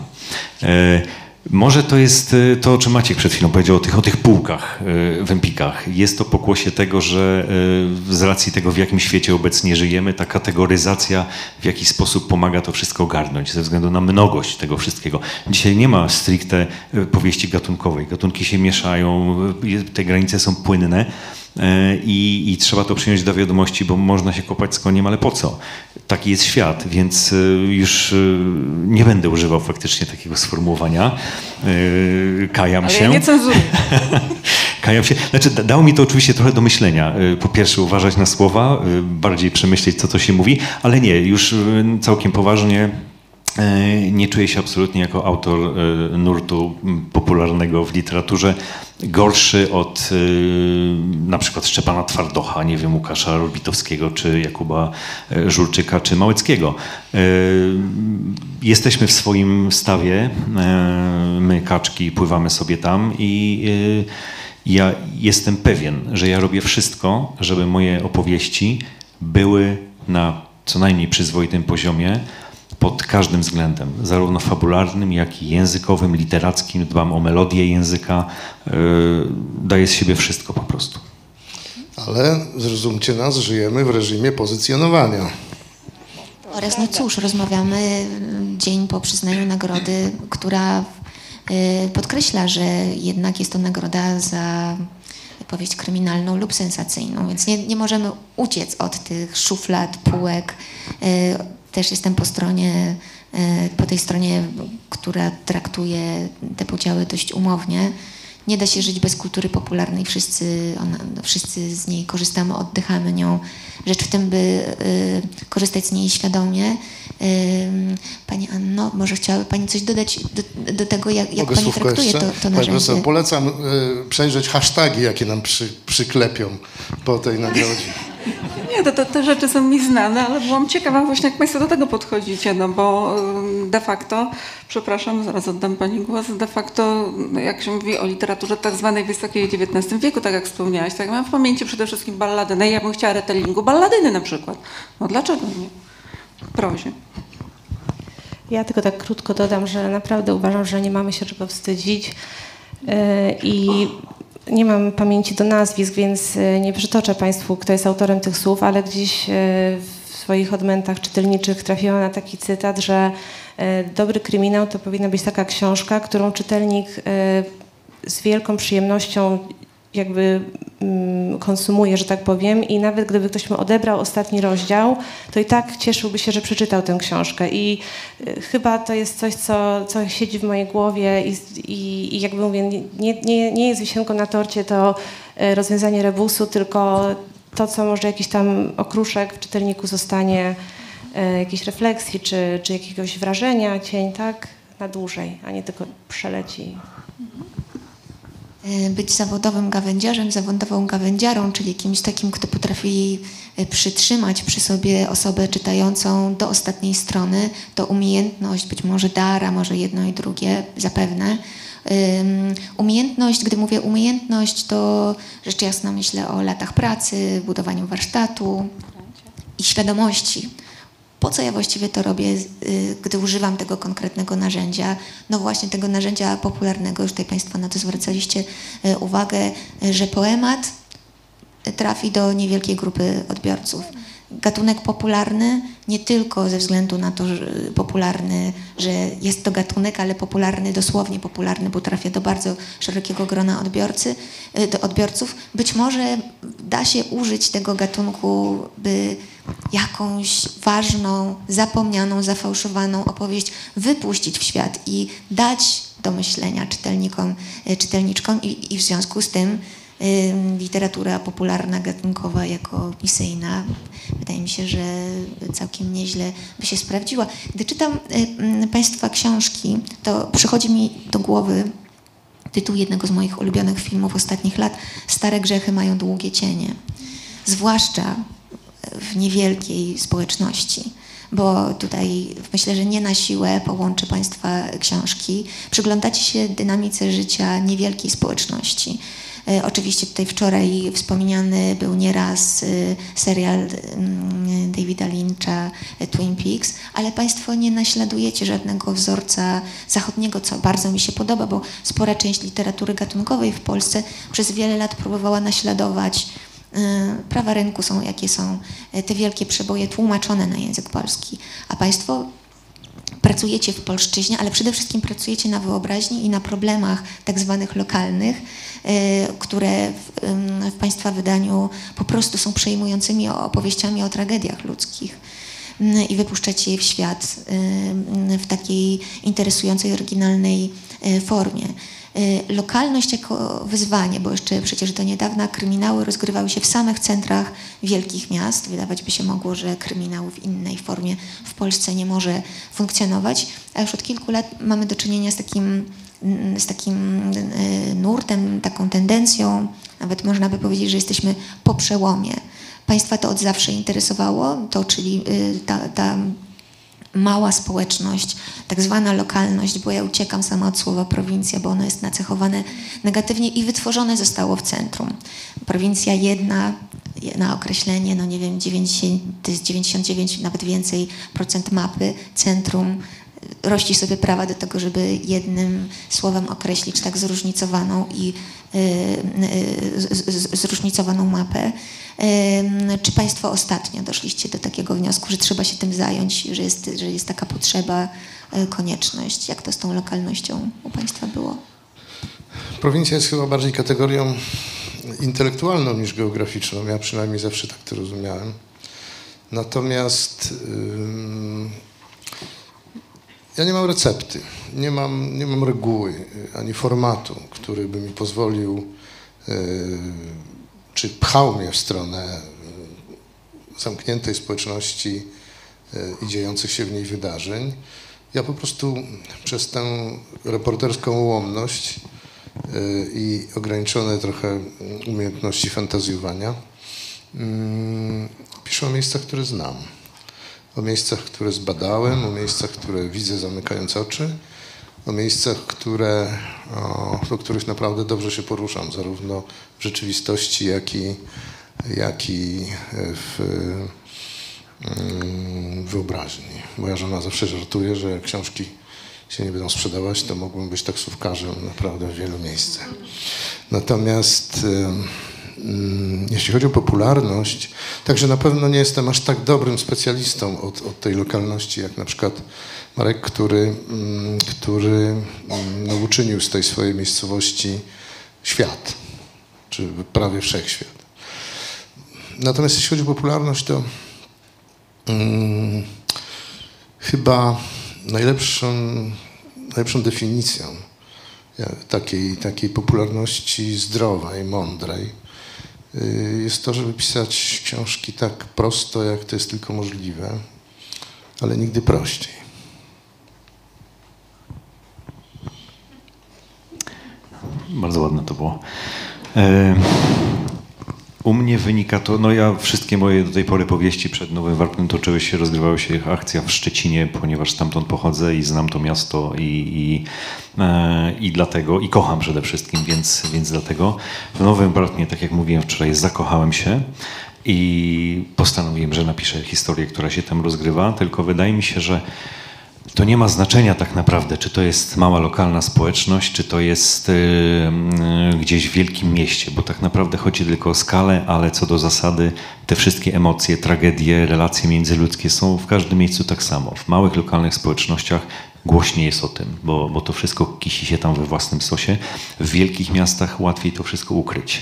E, Może to jest e, to, o czym Maciek przed chwilą powiedział, o tych, o tych półkach e, w Empikach. Jest to pokłosie tego, że e, z racji tego, w jakim świecie obecnie żyjemy, ta kategoryzacja w jakiś sposób pomaga to wszystko ogarnąć, ze względu na mnogość tego wszystkiego. Dzisiaj nie ma stricte powieści gatunkowej. Gatunki się mieszają, te granice są płynne. E, I, I trzeba to przyjąć do wiadomości, bo można się kopać z koniem, ale po co? Taki jest świat, więc e, już e, nie będę używał faktycznie takiego sformułowania. Kajam Ale się. ja nie cenzuruję. [LAUGHS] Kajam się. Znaczy, da- dało mi to oczywiście trochę do myślenia. Po pierwsze, uważać na słowa, bardziej przemyśleć, co to się mówi, ale nie, już całkiem poważnie. Y, Nie czuję się absolutnie jako autor y, nurtu popularnego w literaturze gorszy od y, na przykład Szczepana Twardocha, nie wiem, Łukasza Robitowskiego, czy Jakuba Żulczyka, czy Małeckiego. Jesteśmy w swoim stawie, my kaczki pływamy sobie tam i ja jestem pewien, że ja robię wszystko, żeby moje opowieści były na co najmniej przyzwoitym poziomie pod każdym względem, zarówno fabularnym, jak i językowym, literackim. Dbam o melodię języka, yy, daję z siebie wszystko po prostu. Ale zrozumcie nas, żyjemy w reżimie pozycjonowania. Oraz no cóż, rozmawiamy dzień po przyznaniu nagrody, która y, podkreśla, że jednak jest to nagroda za powieść kryminalną lub sensacyjną, więc nie, nie możemy uciec od tych szuflad, półek. Y, Też jestem po stronie, y, po tej stronie, która traktuje te podziały dość umownie. Nie da się żyć bez kultury popularnej, wszyscy, ona, wszyscy z niej korzystamy, oddychamy nią. Rzecz w tym, by y, korzystać z niej świadomie. Ym, Pani Anno, może chciałaby Pani coś dodać do, do tego, jak, jak Pani traktuje jeszcze? to, to Pani narzędzie? profesor, polecam y, przejrzeć hasztagi, jakie nam przy, przyklepią po tej nagrodzie. Nie, to, to, te rzeczy są mi znane, ale byłam ciekawa właśnie, jak Państwo do tego podchodzicie, no bo de facto, przepraszam, zaraz oddam Pani głos, de facto, no, jak się mówi o literaturze tak zwanej wysokiej XIX wieku, tak jak wspomniałaś, tak mam w pamięci przede wszystkim ballady. I ja bym chciała retellingu balladyny na przykład. No dlaczego nie? Prozie. Ja tylko tak krótko dodam, że naprawdę uważam, że nie mamy się czego wstydzić yy, i nie mam pamięci do nazwisk, więc yy, nie przytoczę Państwu, kto jest autorem tych słów, ale gdzieś yy, w swoich odmętach czytelniczych trafiłam na taki cytat, że yy, dobry kryminał to powinna być taka książka, którą czytelnik z wielką przyjemnością jakby mm, konsumuje, że tak powiem. I nawet gdyby ktoś mu odebrał ostatni rozdział, to i tak cieszyłby się, że przeczytał tę książkę. I y, chyba to jest coś, co, co siedzi w mojej głowie i, i, i jakby mówię, nie, nie, nie jest wisienką na torcie to y, rozwiązanie rebusu, tylko to, co może jakiś tam okruszek w czytelniku zostanie, y, jakiejś refleksji czy, czy jakiegoś wrażenia, cień, tak, na dłużej, a nie tylko przeleci. Y, być zawodowym gawędziarzem, zawodową gawędziarą, czyli kimś takim, kto potrafi y, przytrzymać przy sobie osobę czytającą do ostatniej strony, to umiejętność, być może dar, a może jedno i drugie, zapewne. Umiejętność, gdy mówię umiejętność, to rzecz jasna myślę o latach pracy, budowaniu warsztatu i świadomości. Po co ja właściwie to robię, y, gdy używam tego konkretnego narzędzia? No właśnie tego narzędzia popularnego, już tutaj Państwo na to zwracaliście y, uwagę, y, że poemat trafi do niewielkiej grupy odbiorców. Gatunek popularny nie tylko ze względu na to, że popularny, że jest to gatunek, ale popularny, dosłownie popularny, bo trafia do bardzo szerokiego grona odbiorcy, y, do odbiorców. Być może da się użyć tego gatunku, by jakąś ważną, zapomnianą, zafałszowaną opowieść wypuścić w świat i dać do myślenia czytelnikom, y, czytelniczkom i, i w związku z tym literatura popularna, gatunkowa jako misyjna. Wydaje mi się, że całkiem nieźle by się sprawdziła. Gdy czytam Państwa książki, to przychodzi mi do głowy tytuł jednego z moich ulubionych filmów ostatnich lat Stare grzechy mają długie cienie. Zwłaszcza w niewielkiej społeczności bo tutaj myślę, że nie na siłę połączy Państwa książki. Przyglądacie się dynamice życia niewielkiej społeczności. E, oczywiście tutaj wczoraj wspomniany był nieraz e, serial mm, Davida Lyncha e, Twin Peaks, ale Państwo nie naśladujecie żadnego wzorca zachodniego, co bardzo mi się podoba, bo spora część literatury gatunkowej w Polsce przez wiele lat próbowała naśladować prawa rynku są jakie są, te wielkie przeboje tłumaczone na język polski, a Państwo pracujecie w polszczyźnie, ale przede wszystkim pracujecie na wyobraźni i na problemach tak zwanych lokalnych, e, które w, Państwa wydaniu po prostu są przejmującymi opowieściami o tragediach ludzkich i wypuszczacie je w świat w takiej interesującej, oryginalnej formie. Y, lokalność jako wyzwanie, bo jeszcze przecież do niedawna kryminały rozgrywały się w samych centrach wielkich miast. Wydawać by się mogło, że kryminał w innej formie w Polsce nie może funkcjonować, a już od kilku lat mamy do czynienia z takim, z takim y, nurtem, taką tendencją, nawet można by powiedzieć, że jesteśmy po przełomie. Państwa to od zawsze interesowało, to czyli y, ta, ta mała społeczność, tak zwana lokalność, bo ja uciekam sama od słowa prowincja, bo ono jest nacechowane negatywnie i wytworzone zostało w centrum. Prowincja jedna na określenie, no nie wiem, 90, to jest 99, nawet więcej procent mapy, centrum rości sobie prawa do tego, żeby jednym słowem określić tak zróżnicowaną i y, y, zróżnicowaną mapę. Czy Państwo ostatnio doszliście do takiego wniosku, że trzeba się tym zająć, że jest, że jest taka potrzeba, e, konieczność? Jak to z tą lokalnością u Państwa było? Prowincja jest chyba bardziej kategorią intelektualną niż geograficzną. Ja przynajmniej zawsze tak to rozumiałem. Natomiast ja nie mam recepty, nie mam, nie mam reguły ani formatu, który by mi pozwolił yy, czy pchał mnie w stronę e, zamkniętej społeczności e, i dziejących się w niej wydarzeń. Ja po prostu przez tę reporterską ułomność e, i ograniczone trochę umiejętności fantazjowania mm, piszę o miejscach, które znam. O miejscach, które zbadałem, o miejscach, które widzę zamykając oczy, o miejscach, które, o, do których naprawdę dobrze się poruszam, zarówno w rzeczywistości, jak i, jak i w mm, wyobraźni. Moja żona zawsze żartuje, że jak książki się nie będą sprzedawać, to mógłbym być taksówkarzem naprawdę w wielu miejscach. Natomiast jeśli chodzi o popularność, także na pewno nie jestem aż tak dobrym specjalistą od, od tej lokalności, jak na przykład Marek, który, mm, który no, uczynił z tej swojej miejscowości świat czy prawie wszechświat. Natomiast jeśli chodzi o popularność, to chyba najlepszą, najlepszą definicją takiej, takiej popularności zdrowej, mądrej jest to, żeby pisać książki tak prosto, jak to jest tylko możliwe, ale nigdy prościej. Bardzo ładne to było. U mnie wynika to, no ja wszystkie moje do tej pory powieści przed Nowym Warpnem toczyły się, rozgrywały się akcja w Szczecinie, ponieważ stamtąd pochodzę i znam to miasto i, i, e, i dlatego, i kocham przede wszystkim, więc, więc dlatego. W Nowym Warpnie, tak jak mówiłem wczoraj, zakochałem się i postanowiłem, że napiszę historię, która się tam rozgrywa, tylko wydaje mi się, że to nie ma znaczenia tak naprawdę, czy to jest mała lokalna społeczność, czy to jest yy, gdzieś w wielkim mieście, bo tak naprawdę chodzi tylko o skalę, ale co do zasady te wszystkie emocje, tragedie, relacje międzyludzkie są w każdym miejscu tak samo. W małych lokalnych społecznościach głośniej jest o tym, bo, bo to wszystko kisi się tam we własnym sosie. W wielkich miastach łatwiej to wszystko ukryć.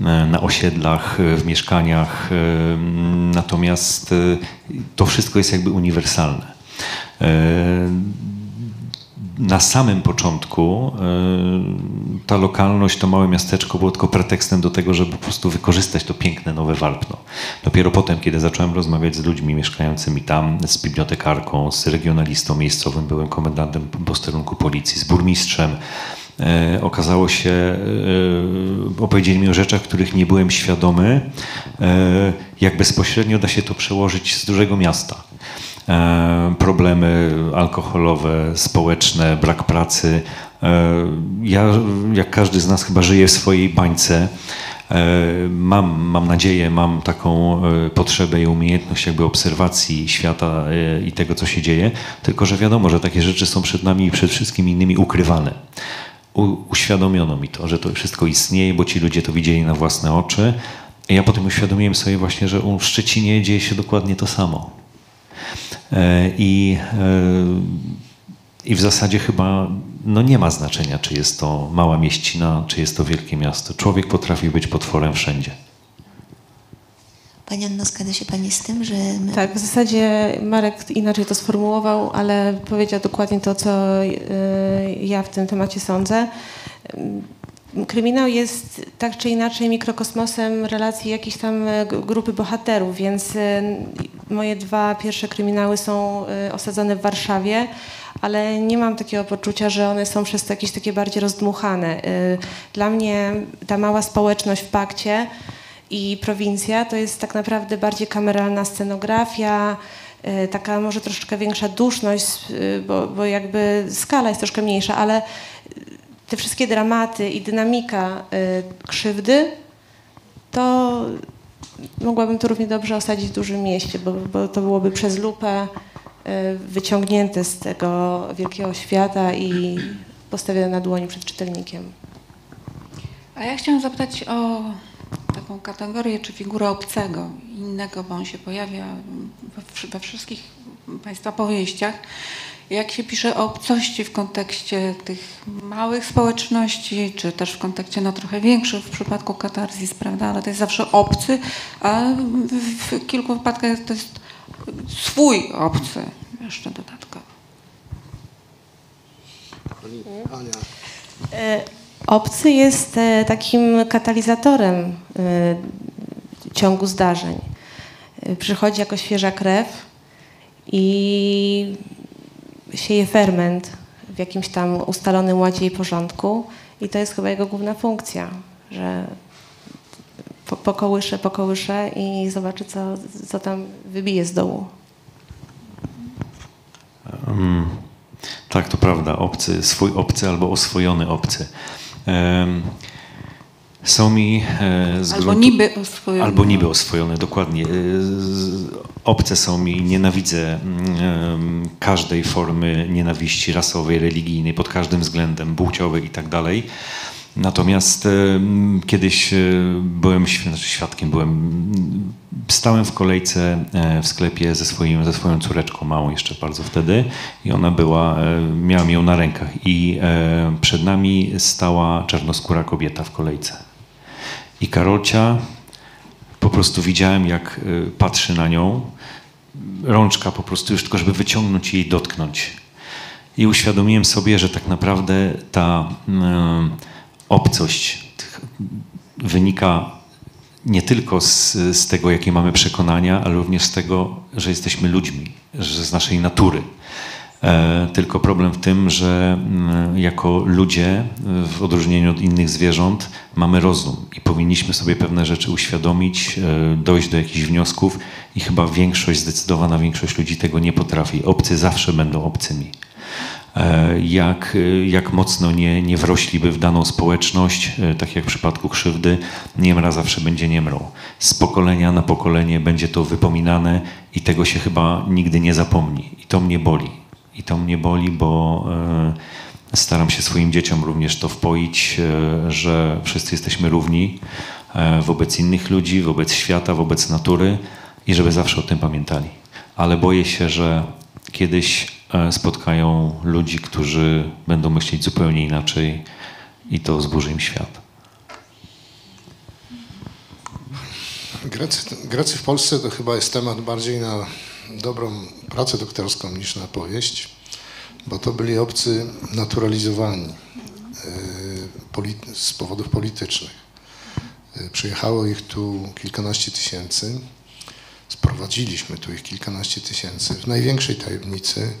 Na osiedlach, w mieszkaniach. Natomiast to wszystko jest jakby uniwersalne. E, na samym początku e, ta lokalność, to małe miasteczko było tylko pretekstem do tego, żeby po prostu wykorzystać to piękne nowe Walpno. Dopiero potem, kiedy zacząłem rozmawiać z ludźmi mieszkającymi tam, z bibliotekarką, z regionalistą miejscowym, byłem komendantem posterunku policji, z burmistrzem, e, okazało się, opowiedzieli mi o rzeczach, których nie byłem świadomy, jak bezpośrednio da się to przełożyć z dużego miasta. E, problemy alkoholowe, społeczne, brak pracy. E, ja, jak każdy z nas, chyba żyję w swojej bańce. E, mam, mam nadzieję, mam taką potrzebę i umiejętność jakby obserwacji świata i tego, co się dzieje, tylko że wiadomo, że takie rzeczy są przed nami i przed wszystkimi innymi ukrywane. U, uświadomiono mi to, że to wszystko istnieje, bo ci ludzie to widzieli na własne oczy. Ja potem uświadomiłem sobie właśnie, że u Szczecinie dzieje się dokładnie to samo. E, I, e, I w zasadzie chyba no nie ma znaczenia, czy jest to mała mieścina, czy jest to wielkie miasto. Człowiek potrafi być potworem wszędzie. Pani Anno, zgadza się Pani z tym, że... My... Tak, w zasadzie Marek inaczej to sformułował, ale powiedział dokładnie to, co e, ja w tym temacie sądzę. Kryminał jest tak czy inaczej mikrokosmosem relacji jakiejś tam e, grupy bohaterów, więc e, moje dwa pierwsze kryminały są e, osadzone w Warszawie, ale nie mam takiego poczucia, że one są przez to jakieś takie bardziej rozdmuchane. Dla mnie ta mała społeczność w pakcie i prowincja to jest tak naprawdę bardziej kameralna scenografia, taka może troszeczkę większa duszność, bo, bo jakby skala jest troszkę mniejsza, ale te wszystkie dramaty i dynamika y, krzywdy, to mogłabym to równie dobrze osadzić w dużym mieście, bo, bo to byłoby przez lupę y, wyciągnięte z tego wielkiego świata i postawione na dłoni przed czytelnikiem. A ja chciałam zapytać o taką kategorię czy figurę obcego, innego, bo on się pojawia we, we wszystkich Państwa powieściach jak się pisze o obcości w kontekście tych małych społeczności, czy też w kontekście no, trochę większych w przypadku katarzis, prawda, ale to jest zawsze obcy, a w kilku wypadkach to jest swój obcy jeszcze dodatkowo. Ania. E, obcy jest e, takim katalizatorem e, ciągu zdarzeń. Przychodzi jako świeża krew i sieje ferment w jakimś tam ustalonym ładzie i porządku i to jest chyba jego główna funkcja, że po, pokołysze, pokołysze i zobaczy, co, co tam wybije z dołu. Um, tak, to prawda. Obcy, swój obcy albo oswojony obcy. Um, są mi e, z albo niby oswojone. Albo niby oswojone, dokładnie. E, obce są mi, nienawidzę mm, każdej formy nienawiści rasowej, religijnej, pod każdym względem, płciowej i tak dalej. Natomiast kiedyś e, byłem znaczy świadkiem, byłem, stałem w kolejce w sklepie ze, swoim, ze swoją córeczką małą jeszcze bardzo wtedy i ona była, miałam ją na rękach i przed nami stała czarnoskóra kobieta w kolejce. I Karolcia, po prostu widziałem, jak y, patrzy na nią, rączka po prostu już tylko, żeby wyciągnąć i jej dotknąć. I uświadomiłem sobie, że tak naprawdę ta y, obcość wynika nie tylko z, z tego, jakie mamy przekonania, ale również z tego, że jesteśmy ludźmi, że z naszej natury. E, tylko problem w tym, że mm, jako ludzie, w odróżnieniu od innych zwierząt, mamy rozum i powinniśmy sobie pewne rzeczy uświadomić, e, dojść do jakichś wniosków i chyba większość, zdecydowana większość ludzi tego nie potrafi. Obcy zawsze będą obcymi. E, jak, jak mocno nie, nie wrośliby w daną społeczność, tak jak w przypadku krzywdy, niemra zawsze będzie niemrą. Z pokolenia na pokolenie będzie to wypominane i tego się chyba nigdy nie zapomni. I to mnie boli I to mnie boli, bo e, staram się swoim dzieciom również to wpoić, e, że wszyscy jesteśmy równi e, wobec innych ludzi, wobec świata, wobec natury i żeby zawsze o tym pamiętali. Ale boję się, że kiedyś spotkają ludzi, którzy będą myśleć zupełnie inaczej i to zburzy im świat. Grecy, Grecy w Polsce to chyba jest temat bardziej na dobrą pracę doktorską niż na powieść, bo to byli obcy naturalizowani e, z powodów politycznych. E, przyjechało ich tu kilkanaście tysięcy, sprowadziliśmy tu ich kilkanaście tysięcy w największej tajemnicy.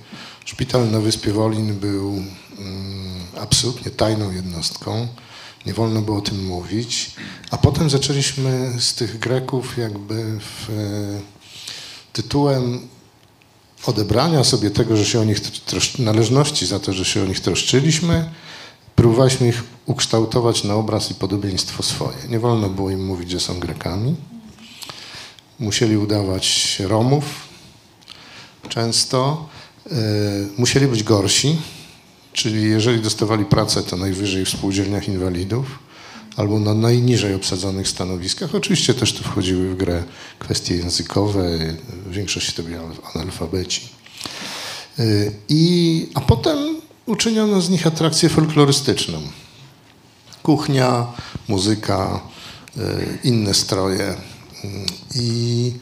Szpital na Wyspie Wolin był mm, absolutnie tajną jednostką nie wolno było o tym mówić. A potem zaczęliśmy z tych Greków jakby w, e, tytułem odebrania sobie tego, że się o nich należności za to, że się o nich troszczyliśmy, próbowaliśmy ich ukształtować na obraz i podobieństwo swoje. Nie wolno było im mówić, że są Grekami. Musieli udawać Romów często. E, musieli być gorsi, Czyli jeżeli dostawali pracę, to najwyżej w spółdzielniach inwalidów albo na najniżej obsadzonych stanowiskach. Oczywiście też tu wchodziły w grę kwestie językowe, w większości to byli analfabeci. Y, I, a potem uczyniono z nich atrakcję folklorystyczną. Kuchnia, muzyka, y, inne stroje. Y, I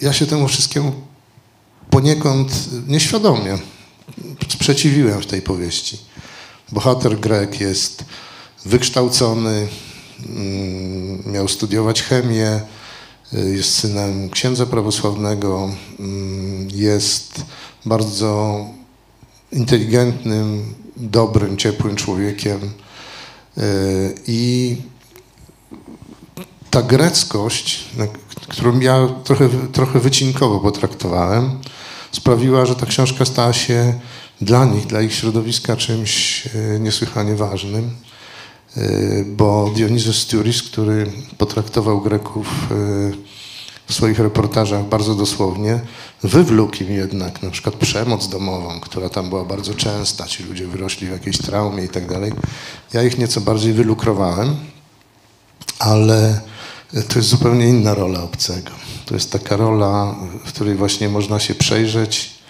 ja się temu wszystkiemu poniekąd nieświadomie sprzeciwiłem w tej powieści. Bohater Grek jest wykształcony, mm, miał studiować chemię, y, jest synem księdza prawosławnego, mm, jest bardzo inteligentnym, dobrym, ciepłym człowiekiem y, i ta greckość, którą ja trochę, trochę wycinkowo potraktowałem, sprawiła, że ta książka stała się dla nich, dla ich środowiska czymś e, niesłychanie ważnym, e, bo Dionysus Sturis, który potraktował Greków e, w swoich reportażach bardzo dosłownie, wywlókł im jednak na przykład przemoc domową, która tam była bardzo częsta, ci ludzie wyrośli w jakiejś traumie i tak dalej. Ja ich nieco bardziej wylukrowałem, ale to jest zupełnie inna rola obcego. To jest taka rola, w której właśnie można się przejrzeć,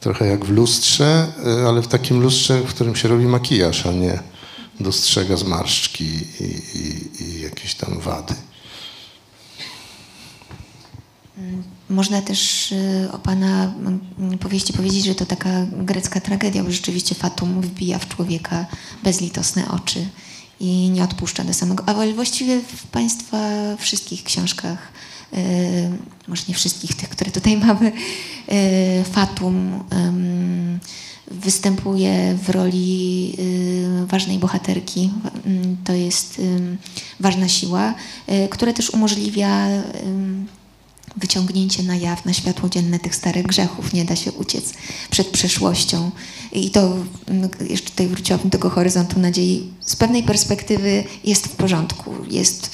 trochę jak w lustrze, y, ale w takim lustrze, w którym się robi makijaż, a nie dostrzega zmarszczki i, i, i jakieś tam wady. Można też y, o Pana mm, powieści powiedzieć, że to taka grecka tragedia, bo rzeczywiście Fatum wbija w człowieka bezlitosne oczy i nie odpuszcza do samego. Ale właściwie w Państwa wszystkich książkach, może nie wszystkich tych, które tutaj [LAUGHS] mamy, yy, Fatum yy, występuje w roli y, ważnej bohaterki. To jest ważna siła, która też umożliwia wyciągnięcie na jaw, na światło dzienne tych starych grzechów. Nie da się uciec przed przeszłością. I to mm, jeszcze tutaj wróciłabym do tego horyzontu nadziei. Z pewnej perspektywy jest w porządku. Jest,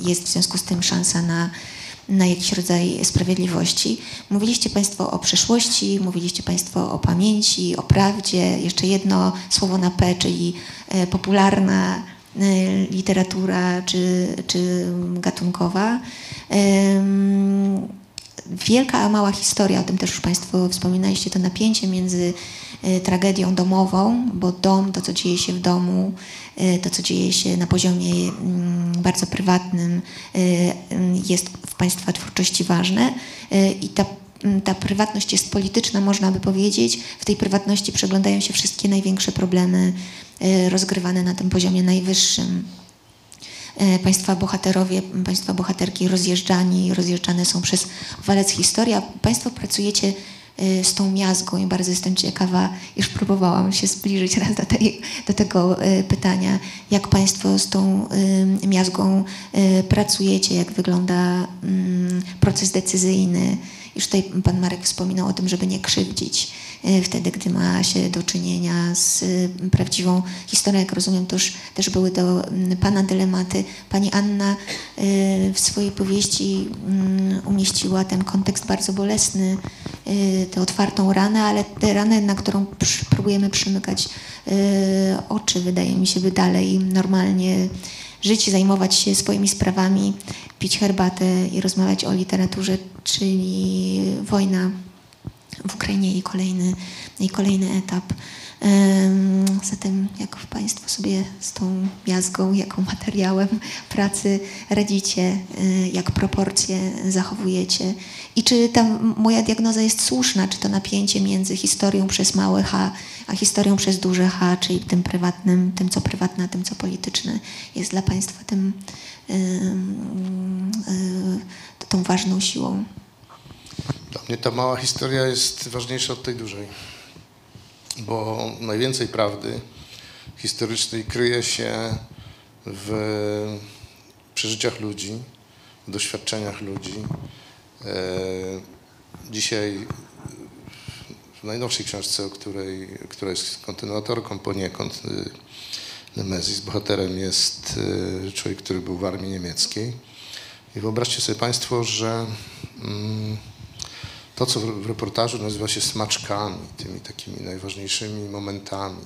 jest w związku z tym szansa na, na jakiś rodzaj sprawiedliwości. Mówiliście Państwo o przeszłości, mówiliście Państwo o pamięci, o prawdzie. Jeszcze jedno słowo na P, czyli e, popularna literatura czy, czy gatunkowa. Wielka a mała historia, o tym też już Państwo wspominaliście, to napięcie między y, tragedią domową, bo dom, to co dzieje się w domu, y, to co dzieje się na poziomie bardzo prywatnym jest w Państwa twórczości ważne i ta ta prywatność jest polityczna, można by powiedzieć. W tej prywatności przeglądają się wszystkie największe problemy Y, rozgrywane na tym poziomie najwyższym. Y, państwa bohaterowie, państwa bohaterki rozjeżdżani, rozjeżdżane są przez walec historia. Państwo pracujecie y, z tą miazgą i bardzo jestem ciekawa, już próbowałam się zbliżyć raz do, tej, do tego pytania, jak Państwo z tą miazgą pracujecie, jak wygląda mm, proces decyzyjny, Już tutaj pan Marek wspominał o tym, żeby nie krzywdzić y, wtedy, gdy ma się do czynienia z y, prawdziwą historią. Jak rozumiem, to już też były do mm, pana dylematy. Pani Anna y, w swojej powieści mm, umieściła ten kontekst bardzo bolesny, tę otwartą ranę, ale tę ranę, na którą próbujemy przymykać oczy, wydaje mi się, by dalej normalnie żyć, zajmować się swoimi sprawami, pić herbatę i rozmawiać o literaturze, czyli wojna w Ukrainie i kolejny, i kolejny etap. Em, Zatem jak Państwo sobie z tą miazgą, jaką materiałem pracy radzicie, y, jak proporcje zachowujecie? I czy ta moja diagnoza jest słuszna, czy to napięcie między historią przez małe H, a historią przez duże H, czyli tym prywatnym, tym co prywatne, a tym co polityczne jest dla Państwa tym, ym, y, tą ważną siłą. Dla mnie ta mała historia jest ważniejsza od tej dużej, bo najwięcej prawdy historycznej kryje się w przeżyciach ludzi, w doświadczeniach ludzi. E, Dzisiaj w najnowszej książce, której, która jest kontynuatorką poniekąd, y, Nemezis, bohaterem jest y, człowiek, który był w armii niemieckiej. I wyobraźcie sobie Państwo, że mm, to, co w reportażu nazywa się smaczkami, tymi takimi najważniejszymi momentami,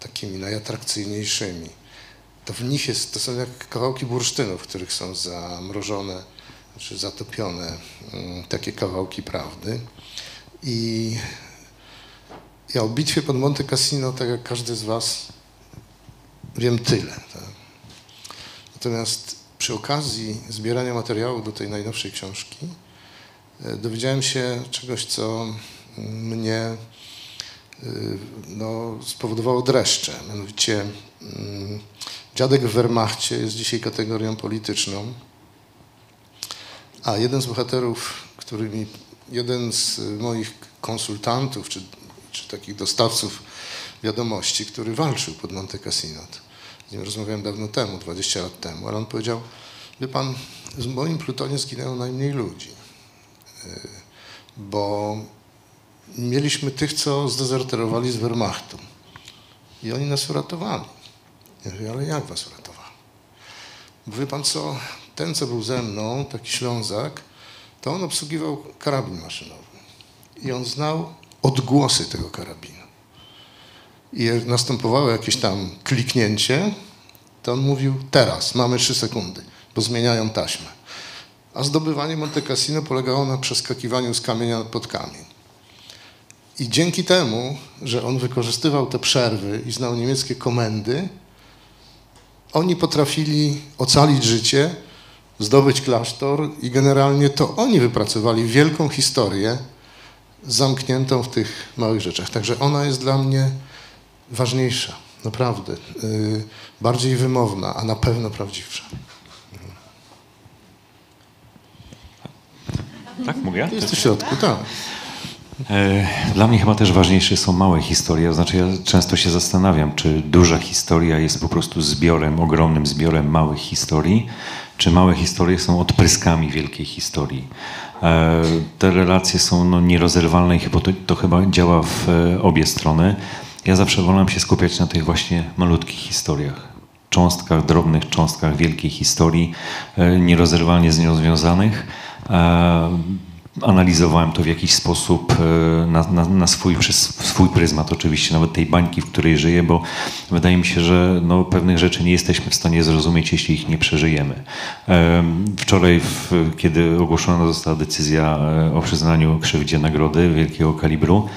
takimi najatrakcyjniejszymi, to w nich jest, to są jak kawałki bursztynu, w których są zamrożone, czy zatopione mm, takie kawałki prawdy. I ja o bitwie pod Monte Cassino, tak jak każdy z Was, wiem tyle. Tak? Natomiast przy okazji zbierania materiału do tej najnowszej książki, dowiedziałem się czegoś, co mnie y, no, spowodowało dreszcze. Mianowicie mm, dziadek w Wehrmachcie jest dzisiaj kategorią polityczną, a jeden z bohaterów, który mi, jeden z moich konsultantów, czy, czy takich dostawców wiadomości, który walczył pod Monte Cassino, z nim rozmawiałem dawno temu, 20 lat temu, ale on powiedział, wie pan, w moim plutonie zginęło najmniej ludzi, bo mieliśmy tych, co zdezerterowali z Wehrmachtu i oni nas uratowali. Ja mówię, ale jak was uratowali? Wie pan co, ten, co był ze mną, taki Ślązak, to on obsługiwał karabin maszynowy. I on znał odgłosy tego karabinu. I jak następowało jakieś tam kliknięcie, to on mówił, teraz, mamy trzy sekundy, bo zmieniają taśmę. A zdobywanie Monte Cassino polegało na przeskakiwaniu z kamienia pod kamień. I dzięki temu, że on wykorzystywał te przerwy i znał niemieckie komendy, oni potrafili ocalić życie, zdobyć klasztor i generalnie to oni wypracowali wielką historię zamkniętą w tych małych rzeczach. Także ona jest dla mnie ważniejsza, naprawdę. Yy, bardziej wymowna, a na pewno prawdziwsza. Tak, mogę? Jest w środku, tak. E, Dla mnie chyba też ważniejsze są małe historie. To znaczy, ja często się zastanawiam, czy duża historia jest po prostu zbiorem, ogromnym zbiorem małych historii, czy małe historie są odpryskami wielkiej historii. E, Te relacje są no, nierozerwalne i chyba to, to chyba działa w e, obie strony. Ja zawsze wolę się skupiać na tych właśnie malutkich historiach. Cząstkach, drobnych cząstkach wielkiej historii, nierozerwalnie z nią związanych. E, analizowałem to w jakiś sposób e, na, na, na swój, przez swój pryzmat oczywiście, nawet tej bańki, w której żyję, bo wydaje mi się, że no, pewnych rzeczy nie jesteśmy w stanie zrozumieć, jeśli ich nie przeżyjemy. Em, Wczoraj, w, kiedy ogłoszona została decyzja e, o przyznaniu krzywdzie nagrody wielkiego kalibru,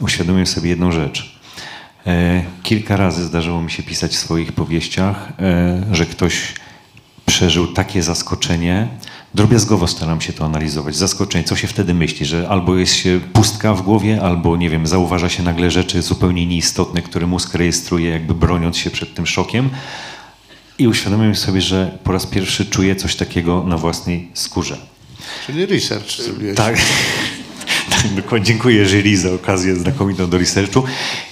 uświadomiłem sobie jedną rzecz. E, Kilka razy zdarzyło mi się pisać w swoich powieściach, e, że ktoś przeżył takie zaskoczenie. Drobiazgowo staram się to analizować. Zaskoczenie, co się wtedy myśli, że albo jest się pustka w głowie, albo nie wiem, zauważa się nagle rzeczy zupełnie nieistotne, które mózg rejestruje, jakby broniąc się przed tym szokiem. I uświadomiłem sobie, że po raz pierwszy czuję coś takiego na własnej skórze. Czyli research zrobiłeś. Tak. [LAUGHS] Tak, dokładnie. Dziękuję jury za okazję znakomitą do researchu.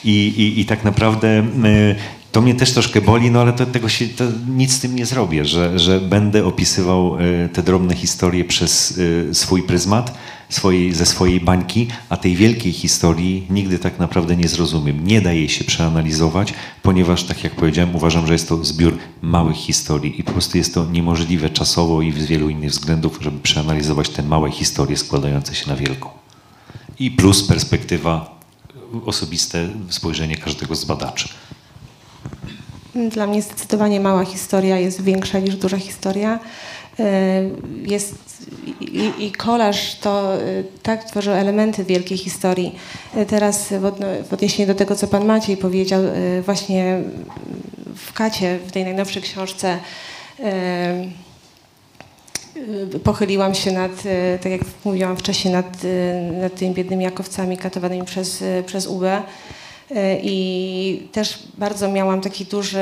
I, i, i tak naprawdę y, To mnie też troszkę boli, no ale to, tego się, to nic z tym nie zrobię, że, że będę opisywał e, te drobne historie przez e, swój pryzmat, swojej, ze swojej bańki, a tej wielkiej historii nigdy tak naprawdę nie zrozumiem. Nie da jej się przeanalizować, ponieważ, tak jak powiedziałem, uważam, że jest to zbiór małych historii i po prostu jest to niemożliwe czasowo i z wielu innych względów, żeby przeanalizować te małe historie składające się na wielką. I plus perspektywa, osobiste spojrzenie każdego z badaczy. Dla mnie zdecydowanie mała historia jest większa niż duża historia. E, Jest i, i kolaż to e, tak tworzy elementy wielkiej historii. E, Teraz w, odniesieniu do tego, co pan Maciej powiedział, właśnie w Kacie, w tej najnowszej książce, pochyliłam się nad, tak jak mówiłam wcześniej, nad, nad tymi biednymi jakowcami katowanymi przez, przez UB. E, I też bardzo miałam taki duży,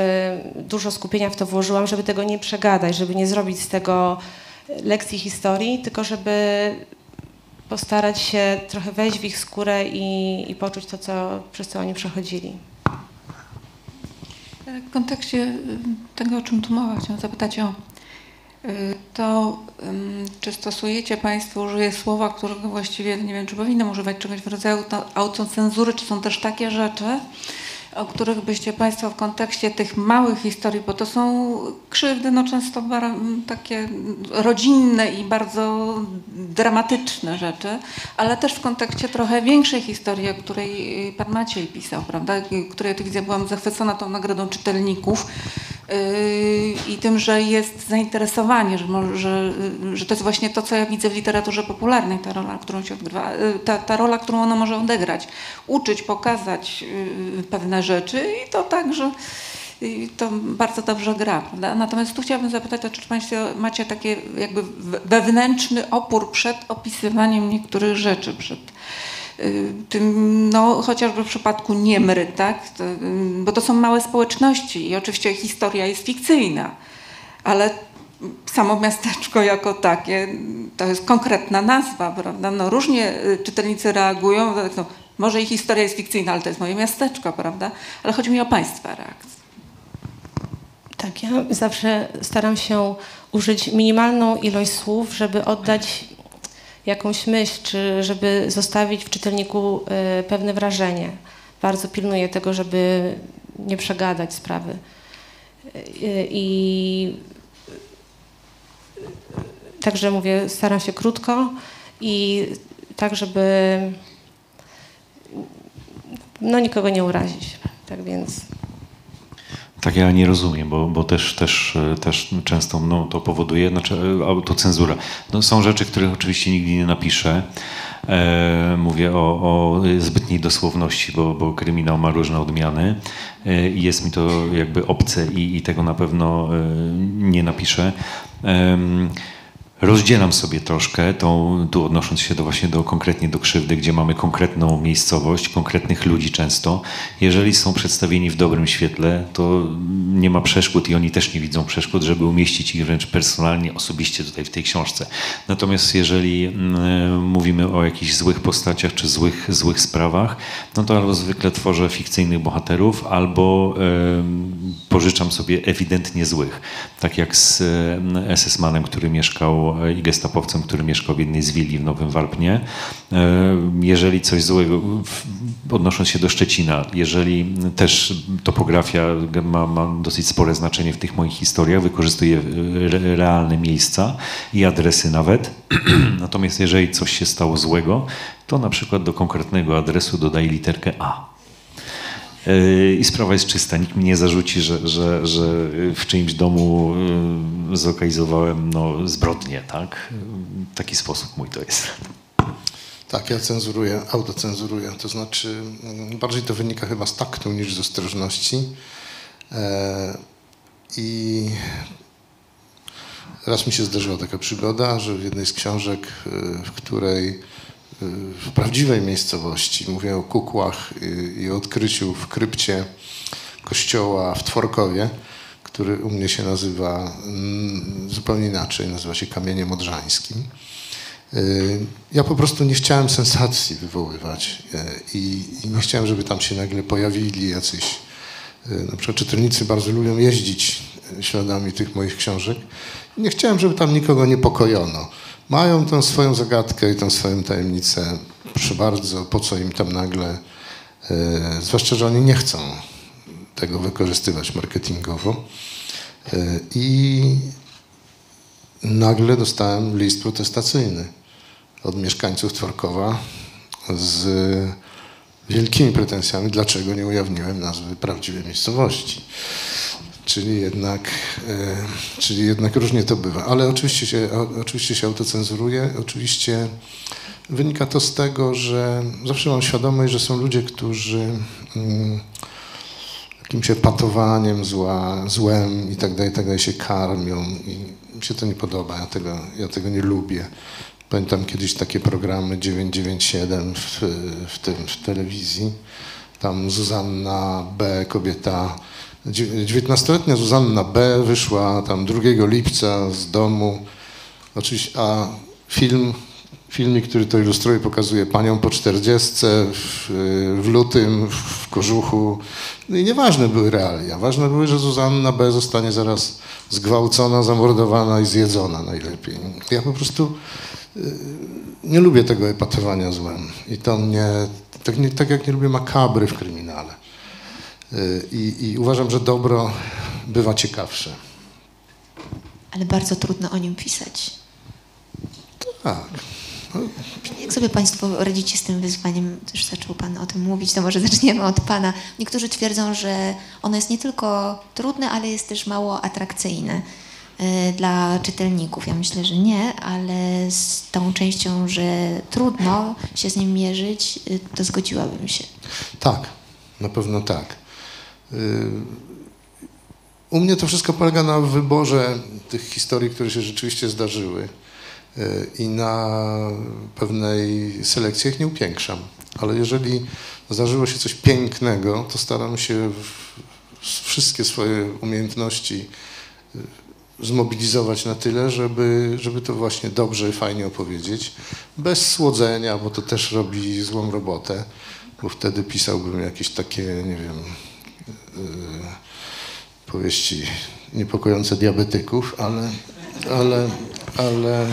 dużo skupienia w to włożyłam, żeby tego nie przegadać, żeby nie zrobić z tego lekcji historii, tylko żeby postarać się trochę wejść w ich skórę i, i poczuć to, co, przez co oni przechodzili. W kontekście y, tego, o czym tu mowa, chciałam zapytać o to, ym, czy stosujecie Państwo, użyję słowa, którego właściwie nie wiem, czy powinnam używać czegoś w rodzaju to- autocenzury, czy są też takie rzeczy, o których byście Państwo w kontekście tych małych historii, bo to są krzywdy no często takie rodzinne i bardzo dramatyczne rzeczy, ale też w kontekście trochę większej historii, o której y, Pan Maciej pisał, prawda, y, której tu widzę, byłam zachwycona tą nagrodą czytelników i tym, że jest zainteresowanie, że, że, y, że to jest właśnie to, co ja widzę w literaturze popularnej, ta rola, którą się odgrywa, y, ta, ta rola, którą ona może odegrać, uczyć, pokazać pewne rzeczy i to także i to bardzo dobrze gra, prawda? Natomiast tu chciałabym zapytać, czy Państwo macie taki jakby we- wewnętrzny opór przed opisywaniem niektórych rzeczy, przed tym, no chociażby w przypadku Niemry, tak? To, y, bo to są małe społeczności i oczywiście historia jest fikcyjna, ale samo miasteczko jako takie to jest konkretna nazwa, prawda? No różnie y, czytelnicy reagują, tak, no, może i historia jest fikcyjna, ale to jest moje miasteczko, prawda? Ale chodzi mi o Państwa reakcję. Tak, ja zawsze staram się użyć minimalną ilość słów, żeby oddać jakąś myśl, czy żeby zostawić w czytelniku e, pewne wrażenie. Bardzo pilnuję tego, żeby nie przegadać sprawy. E, I także mówię, staram się krótko i tak, żeby no, nikogo nie urazić. Tak więc. Tak ja nie rozumiem, bo, bo też, też, też często no, to powoduje, znaczy autocenzura. No, są rzeczy, których oczywiście nigdy nie napiszę. E, mówię o, o zbytniej dosłowności, bo, bo kryminał ma różne odmiany e, i jest mi to jakby obce i, i tego na pewno e, nie napiszę. Rozdzielam sobie troszkę, tą, tu odnosząc się do właśnie do, konkretnie do krzywdy, gdzie mamy konkretną miejscowość, konkretnych ludzi często. Jeżeli są przedstawieni w dobrym świetle, to nie ma przeszkód i oni też nie widzą przeszkód, żeby umieścić ich wręcz personalnie, osobiście tutaj w tej książce. Natomiast jeżeli mm, mówimy o jakichś złych postaciach czy złych, złych sprawach, no to albo zwykle tworzę fikcyjnych bohaterów, albo pożyczam sobie ewidentnie złych. Tak jak z SS-manem, który mieszkał i gestapowcem, który mieszkał w jednej z willi w Nowym Warpnie. E, Jeżeli coś złego, odnosząc się do Szczecina, jeżeli też topografia ma, ma dosyć spore znaczenie w tych moich historiach, wykorzystuję e, re- realne miejsca i adresy nawet. [CLEARS THROAT] Natomiast jeżeli coś się stało złego, to na przykład do konkretnego adresu dodaję literkę A. Yy, I sprawa jest czysta. Nikt mi nie zarzuci, że, że, że w czyimś domu yy, zlokalizowałem no, zbrodnię, tak? Yy, Taki sposób mój to jest. Tak, ja cenzuruję, autocenzuruję. To znaczy, mm, bardziej to wynika chyba z taktu niż z ostrożności. E, I raz mi się zdarzyła taka przygoda, że w jednej z książek, w której w prawdziwej miejscowości, mówię o kukłach i, o odkryciu w krypcie kościoła w Tworkowie, który u mnie się nazywa mm, zupełnie inaczej, nazywa się Kamieniem Odrzańskim. Y, Ja po prostu nie chciałem sensacji wywoływać y, i, nie chciałem, żeby tam się nagle pojawili jacyś y, na przykład czytelnicy bardzo lubią jeździć śladami tych moich książek. Nie chciałem, żeby tam nikogo niepokojono. Mają tę swoją zagadkę i tę swoją tajemnicę. Proszę bardzo, po co im tam nagle, y, zwłaszcza, że oni nie chcą tego wykorzystywać marketingowo. Y, I nagle dostałem list protestacyjny od mieszkańców Tworkowa z wielkimi pretensjami, dlaczego nie ujawniłem nazwy prawdziwej miejscowości. Czyli jednak, e, czyli jednak różnie to bywa. Ale oczywiście się, oczywiście się autocenzuruję. Oczywiście wynika to z tego, że zawsze mam świadomość, że są ludzie, którzy mm, jakimś epatowaniem zła, złem i tak dalej, tak dalej się karmią i mi się to nie podoba, ja tego, ja tego nie lubię. Pamiętam kiedyś takie programy 997 w, w, tym, w telewizji. Tam Zuzanna B., kobieta, 19-letnia Zuzanna B. wyszła tam 2 lipca z domu. Oczywiście, a film, filmik, który to ilustruje, pokazuje panią po 40 w, w lutym, w kożuchu. No i nieważne były realia. Ważne były, że Zuzanna B. zostanie zaraz zgwałcona, zamordowana i zjedzona najlepiej. Ja po prostu nie lubię tego epatowania złem. I to mnie, tak, nie, tak jak nie lubię makabry w kryminale. I, I, uważam, że dobro bywa ciekawsze. Ale bardzo trudno o nim pisać. Tak. No. Jak sobie Państwo radzicie z tym wyzwaniem? Już zaczął Pan o tym mówić, to może zaczniemy od Pana. Niektórzy twierdzą, że ono jest nie tylko trudne, ale jest też mało atrakcyjne. Y, dla czytelników. Ja myślę, że nie, ale z tą częścią, że trudno się z nim mierzyć, y, to zgodziłabym się. Tak, na pewno tak. Y, u mnie to wszystko polega na wyborze tych historii, które się rzeczywiście zdarzyły i na pewnej selekcji ich nie upiększam. Ale jeżeli zdarzyło się coś pięknego, to staram się wszystkie swoje umiejętności zmobilizować na tyle, żeby, żeby to właśnie dobrze, fajnie opowiedzieć, bez słodzenia, bo to też robi złą robotę, bo wtedy pisałbym jakieś takie, nie wiem, powieści niepokojące diabetyków, ale, ale, ale,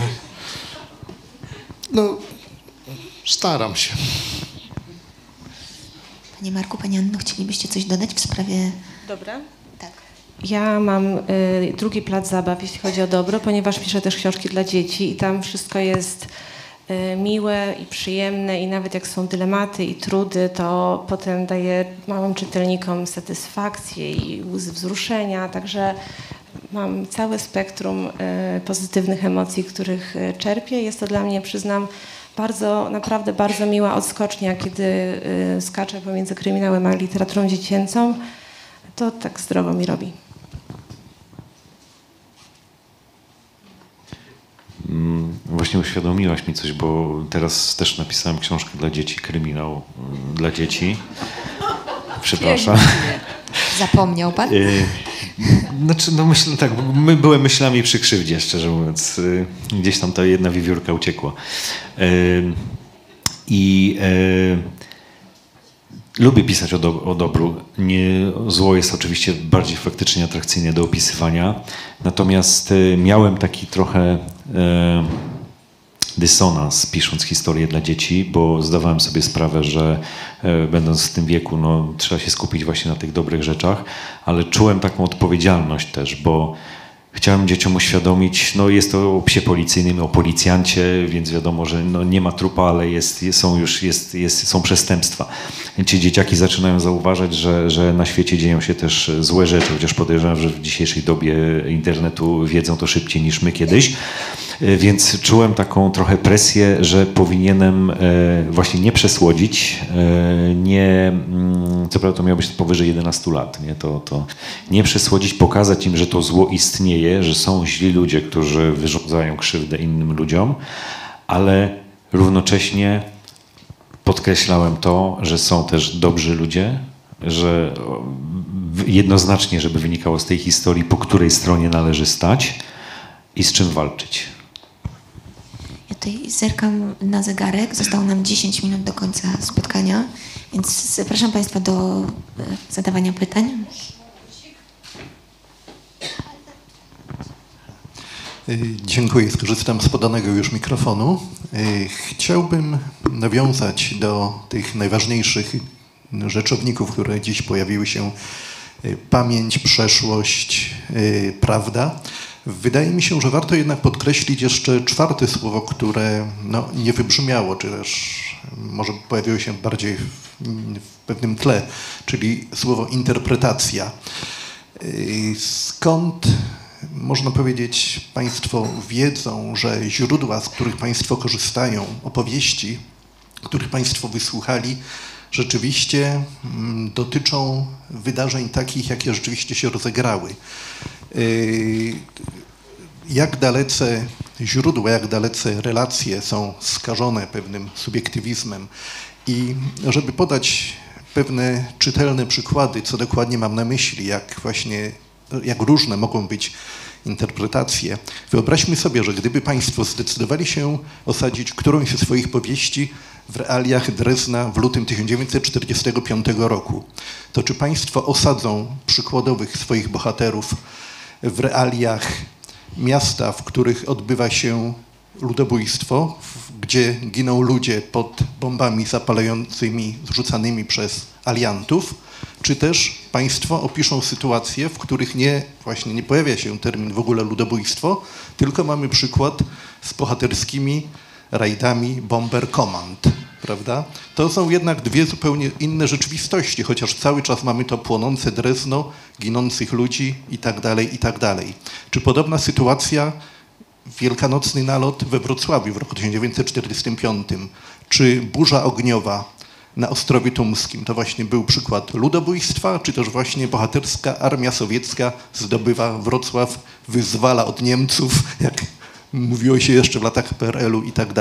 no, staram się. Panie Marku, Pani Anno, chcielibyście coś dodać w sprawie... Dobra. Ja mam y, drugi plac zabaw, jeśli chodzi o dobro, ponieważ piszę też książki dla dzieci i tam wszystko jest y, miłe i przyjemne i nawet jak są dylematy i trudy, to potem daje małym czytelnikom satysfakcję i łzy wzruszenia, także mam całe spektrum y, pozytywnych emocji, których y, czerpię. Jest to dla mnie, przyznam, bardzo, naprawdę bardzo miła odskocznia, kiedy skaczę pomiędzy kryminałem a literaturą dziecięcą. To tak zdrowo mi robi. Właśnie uświadomiłaś mi coś, bo teraz też napisałem książkę dla dzieci, kryminał mm, dla dzieci. Przepraszam. Zapomniał pan? Y, znaczy, no myślę tak, my byłem myślami przy krzywdzie, szczerze mówiąc. Y, gdzieś tam ta jedna wiewiórka uciekła. Y, I Lubię pisać o, do, o dobru. Nie, zło jest oczywiście bardziej faktycznie atrakcyjne do opisywania. Natomiast miałem taki trochę dysonans pisząc historię dla dzieci, bo zdawałem sobie sprawę, że e, będąc w tym wieku, no, trzeba się skupić właśnie na tych dobrych rzeczach, ale czułem taką odpowiedzialność też, bo Chciałem dzieciom uświadomić, no jest to o psie policyjnym, o policjancie, więc wiadomo, że no nie ma trupa, ale jest, są już jest, jest, są przestępstwa. Ci dzieciaki zaczynają zauważać, że, że na świecie dzieją się też złe rzeczy, chociaż podejrzewam, że w dzisiejszej dobie internetu wiedzą to szybciej niż my kiedyś. E, więc czułem taką trochę presję, że powinienem e, właśnie nie przesłodzić, e, nie, mm, co prawda to miało być powyżej 11 lat, nie? To, to nie przesłodzić, pokazać im, że to zło istnieje, że są źli ludzie, którzy wyrządzają krzywdę innym ludziom, ale równocześnie podkreślałem to, że są też dobrzy ludzie, że jednoznacznie, żeby wynikało z tej historii, po której stronie należy stać i z czym walczyć. Zerkam na zegarek. Zostało nam 10 minut do końca spotkania, Więc zapraszam Państwa do e, zadawania pytań. Y, Dziękuję, skorzystam z podanego już mikrofonu. Y, Chciałbym nawiązać do tych najważniejszych rzeczowników, które dziś pojawiły się. Pamięć, przeszłość, prawda. Wydaje mi się, że warto jednak podkreślić jeszcze czwarte słowo, które no, nie wybrzmiało, czy też może pojawiło się bardziej w, w pewnym tle, czyli słowo interpretacja. Y, Skąd można powiedzieć, Państwo wiedzą, że źródła, z których Państwo korzystają, opowieści, których Państwo wysłuchali, rzeczywiście mm, dotyczą wydarzeń takich, jakie rzeczywiście się rozegrały. Y, Jak dalece źródła, jak dalece relacje są skażone pewnym subiektywizmem i żeby podać pewne czytelne przykłady, co dokładnie mam na myśli, jak właśnie, jak różne mogą być interpretacje. Wyobraźmy sobie, że gdyby Państwo zdecydowali się osadzić którąś ze swoich powieści w realiach Drezna w lutym 1945 roku, to czy Państwo osadzą przykładowych swoich bohaterów w realiach miasta, w których odbywa się ludobójstwo, gdzie giną ludzie pod bombami zapalającymi, zrzucanymi przez aliantów, czy też państwo opiszą sytuacje, w których nie, właśnie nie pojawia się termin w ogóle ludobójstwo, tylko mamy przykład z bohaterskimi rajdami Bomber Command, prawda? To są jednak dwie zupełnie inne rzeczywistości, chociaż cały czas mamy to płonące Drezno, ginących ludzi i tak dalej, i tak. Czy podobna sytuacja Wielkanocny nalot we Wrocławiu w roku 1945, czy burza ogniowa na Ostrowie Tumskim. To właśnie był przykład ludobójstwa, czy też właśnie bohaterska armia sowiecka zdobywa Wrocław, wyzwala od Niemców, [LAUGHS] jak mówiło się jeszcze w latach PRL-u i tak.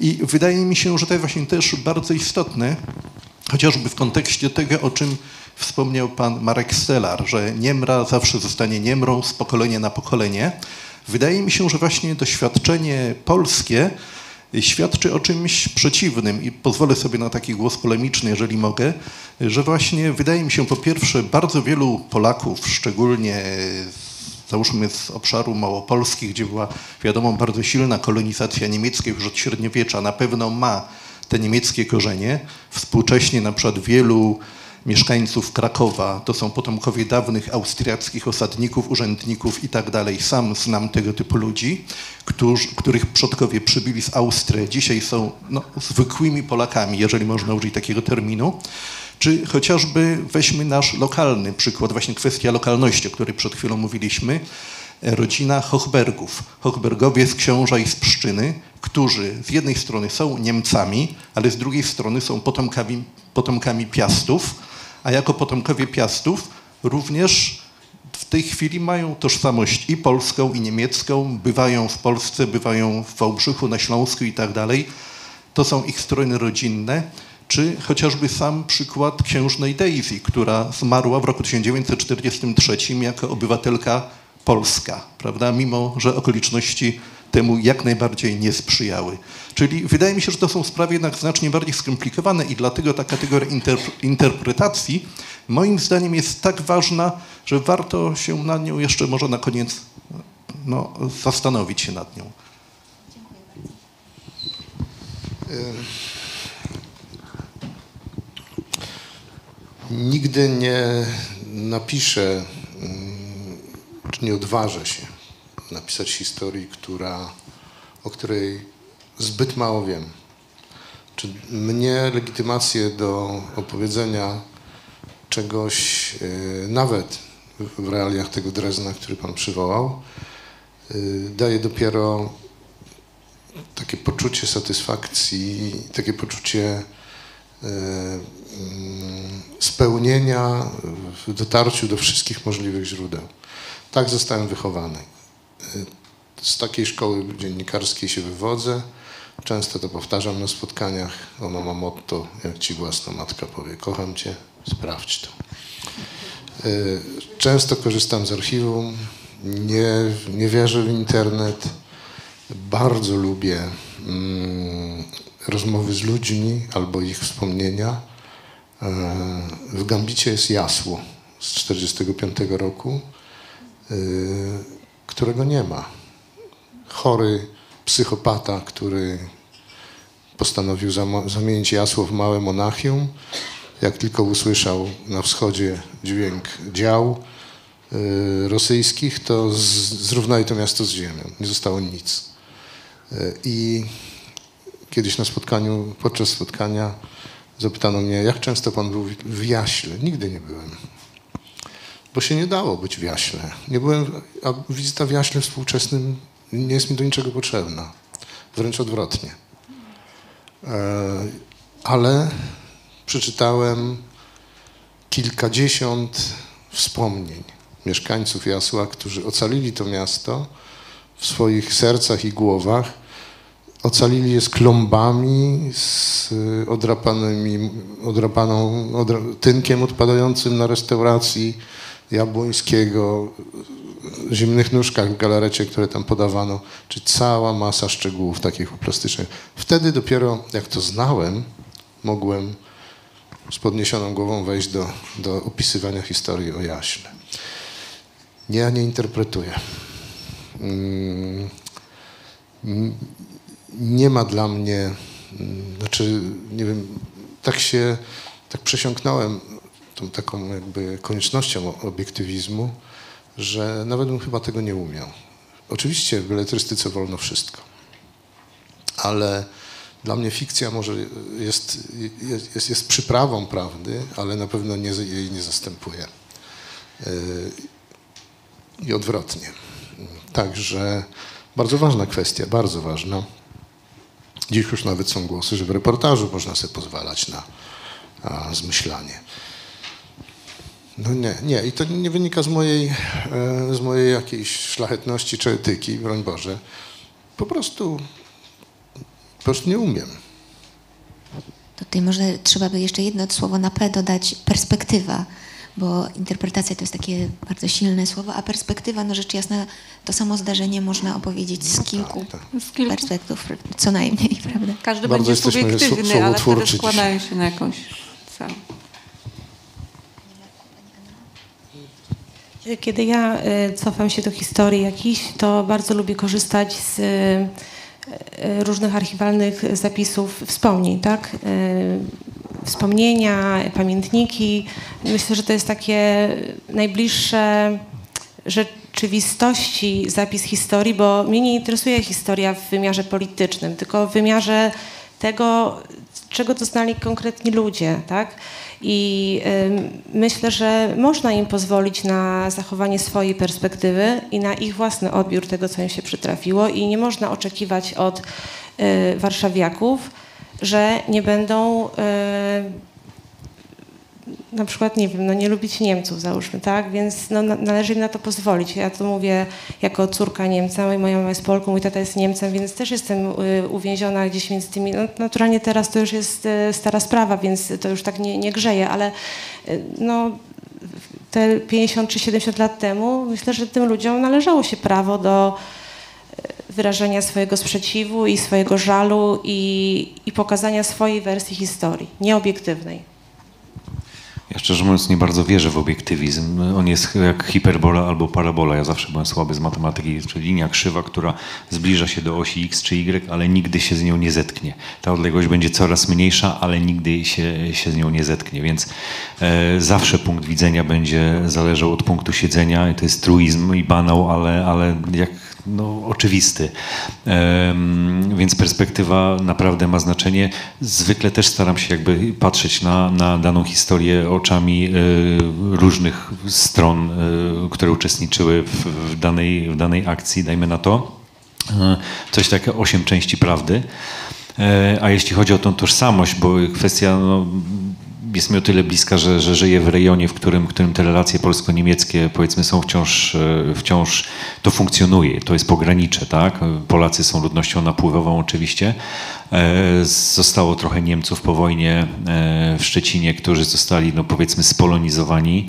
I wydaje mi się, że to jest właśnie też bardzo istotne, chociażby w kontekście tego, o czym wspomniał pan Marek Stelar, że Niemra zawsze zostanie Niemrą z pokolenia na pokolenie. Wydaje mi się, że właśnie doświadczenie polskie świadczy o czymś przeciwnym i pozwolę sobie na taki głos polemiczny, jeżeli mogę, że właśnie wydaje mi się po pierwsze bardzo wielu Polaków, szczególnie załóżmy z obszaru Małopolski, gdzie była wiadomo bardzo silna kolonizacja niemiecka już od średniowiecza, na pewno ma te niemieckie korzenie. Współcześnie na przykład wielu mieszkańców Krakowa to są potomkowie dawnych austriackich osadników, urzędników i tak dalej. Sam znam tego typu ludzi, którzy, których przodkowie przybyli z Austrii, dzisiaj są no, zwykłymi Polakami, jeżeli można użyć takiego terminu. Czy chociażby weźmy nasz lokalny przykład, właśnie kwestia lokalności, o której przed chwilą mówiliśmy, rodzina Hochbergów. Hochbergowie z Książa i z Pszczyny, którzy z jednej strony są Niemcami, ale z drugiej strony są potomkami, potomkami Piastów, a jako potomkowie Piastów również w tej chwili mają tożsamość i polską, i niemiecką, bywają w Polsce, bywają w Wałbrzychu, na Śląsku i tak dalej. To są ich strony rodzinne, czy chociażby sam przykład księżnej Daisy, która zmarła w roku 1943 jako obywatelka polska, prawda? mimo że okoliczności temu jak najbardziej nie sprzyjały. Czyli wydaje mi się, że to są sprawy jednak znacznie bardziej skomplikowane i dlatego ta kategoria interp- interpretacji moim zdaniem jest tak ważna, że warto się nad nią jeszcze może na koniec no, zastanowić się nad nią. Nigdy nie napiszę, mm, czy nie odważę się napisać historii, która, o której zbyt mało wiem. Czy mnie legitymację do opowiedzenia czegoś, y, nawet w realiach tego Drezna, który Pan przywołał, y, daje dopiero takie poczucie satysfakcji, takie poczucie mm, spełnienia w dotarciu do wszystkich możliwych źródeł. Tak zostałem wychowany. E, Z takiej szkoły dziennikarskiej się wywodzę. Często to powtarzam na spotkaniach. Ono ma motto, jak ci własna matka powie, kocham cię, sprawdź to. E, Często korzystam z archiwum, nie, nie wierzę w internet. Bardzo lubię mm, rozmowy z ludźmi albo ich wspomnienia. W Gambicie jest jasło z 1945 roku, którego nie ma. Chory psychopata, który postanowił zamienić jasło w małe Monachium. Jak tylko usłyszał na wschodzie dźwięk dział y, rosyjskich, to zrównali to miasto z ziemią. Nie zostało nic. I kiedyś na spotkaniu, podczas spotkania zapytano mnie, jak często pan był w Jaśle. Nigdy nie byłem. Bo się nie dało być w Jaśle. Nie byłem, a wizyta w Jaśle współczesnym nie jest mi do niczego potrzebna. Wręcz odwrotnie. E, ale przeczytałem kilkadziesiąt wspomnień mieszkańców Jasła, którzy ocalili to miasto w swoich sercach i głowach. Ocalili je z klombami, z odrapanymi, odrapaną odra, tynkiem odpadającym na restauracji Jabłońskiego, zimnych nóżkach w galarecie, które tam podawano, czy cała masa szczegółów takich plastycznych. Wtedy dopiero, jak to znałem, mogłem z podniesioną głową wejść do, do opisywania historii o jaśle. Nie, ja nie interpretuję. Nie ma dla mnie, mm, znaczy, nie wiem, tak się, tak przesiąknąłem tą taką jakby koniecznością obiektywizmu, że nawet bym chyba tego nie umiał. Oczywiście w beletrystyce wolno wszystko, ale dla mnie fikcja może jest, jest, jest przyprawą prawdy, ale na pewno nie, jej nie zastępuje. Yy, I odwrotnie. Także bardzo ważna kwestia, bardzo ważna. Dziś już nawet są głosy, że w reportażu można sobie pozwalać na zmyślanie. No nie, nie. I to nie wynika z mojej, e, z mojej jakiejś szlachetności czy etyki, broń Boże. Po prostu, po prostu nie umiem. Tutaj może trzeba by jeszcze jedno słowo na P dodać, perspektywa, bo interpretacja to jest takie bardzo silne słowo, a perspektywa, no rzecz jasna, to samo zdarzenie można opowiedzieć z kilku, tak, tak. Z kilku. perspektyw, co najmniej, [LAUGHS] prawda? Każdy Bardzo będzie subiektywny, ale wtedy składają się na jakąś całą. Kiedy ja y, cofam się do historii jakichś, to bardzo lubię korzystać z y, y, różnych archiwalnych zapisów wspomnień, tak? Wspomnienia, pamiętniki. Myślę, że to jest takie najbliższe rzeczywistości zapis historii, bo mnie nie interesuje historia w wymiarze politycznym, tylko w wymiarze tego, czego doznali konkretni ludzie, tak? I y, myślę, że można im pozwolić na zachowanie swojej perspektywy i na ich własny odbiór tego, co im się przytrafiło, i nie można oczekiwać od y, warszawiaków, że nie będą y, na przykład, nie wiem, no nie lubić Niemców, załóżmy, tak? Więc no, należy im na to pozwolić. Ja to mówię jako córka Niemca, moja mama jest Polką, mój tata jest Niemcem, więc też jestem y, uwięziona gdzieś między tymi. No, naturalnie teraz to już jest y, stara sprawa, więc to już tak nie, nie grzeje, ale no, te 50 czy 70 lat temu myślę, że tym ludziom należało się prawo do wyrażenia swojego sprzeciwu i swojego żalu i, i pokazania swojej wersji historii, nieobiektywnej. Ja szczerze mówiąc nie bardzo wierzę w obiektywizm. On jest jak hiperbola albo parabola. Ja zawsze byłem słaby z matematyki. Jest linia krzywa, która zbliża się do osi x czy y, ale nigdy się z nią nie zetknie. Ta odległość będzie coraz mniejsza, ale nigdy się, się z nią nie zetknie. Więc e, zawsze punkt widzenia będzie zależał od punktu siedzenia. I to jest truizm i banał, ale, ale jak no, oczywisty. Więc perspektywa naprawdę ma znaczenie. Zwykle też staram się jakby patrzeć na, na daną historię oczami e, różnych stron, e, które uczestniczyły w, w, danej, w danej akcji, dajmy na to. E, coś takiego, osiem części prawdy. A jeśli chodzi o tą tożsamość, bo kwestia no, jest mi o tyle bliska, że, że żyję w rejonie, w którym, w którym te relacje polsko-niemieckie powiedzmy są wciąż, e, wciąż to funkcjonuje, to jest pogranicze, tak? Polacy są ludnością napływową oczywiście. E, zostało trochę Niemców po wojnie e, w Szczecinie, którzy zostali no powiedzmy spolonizowani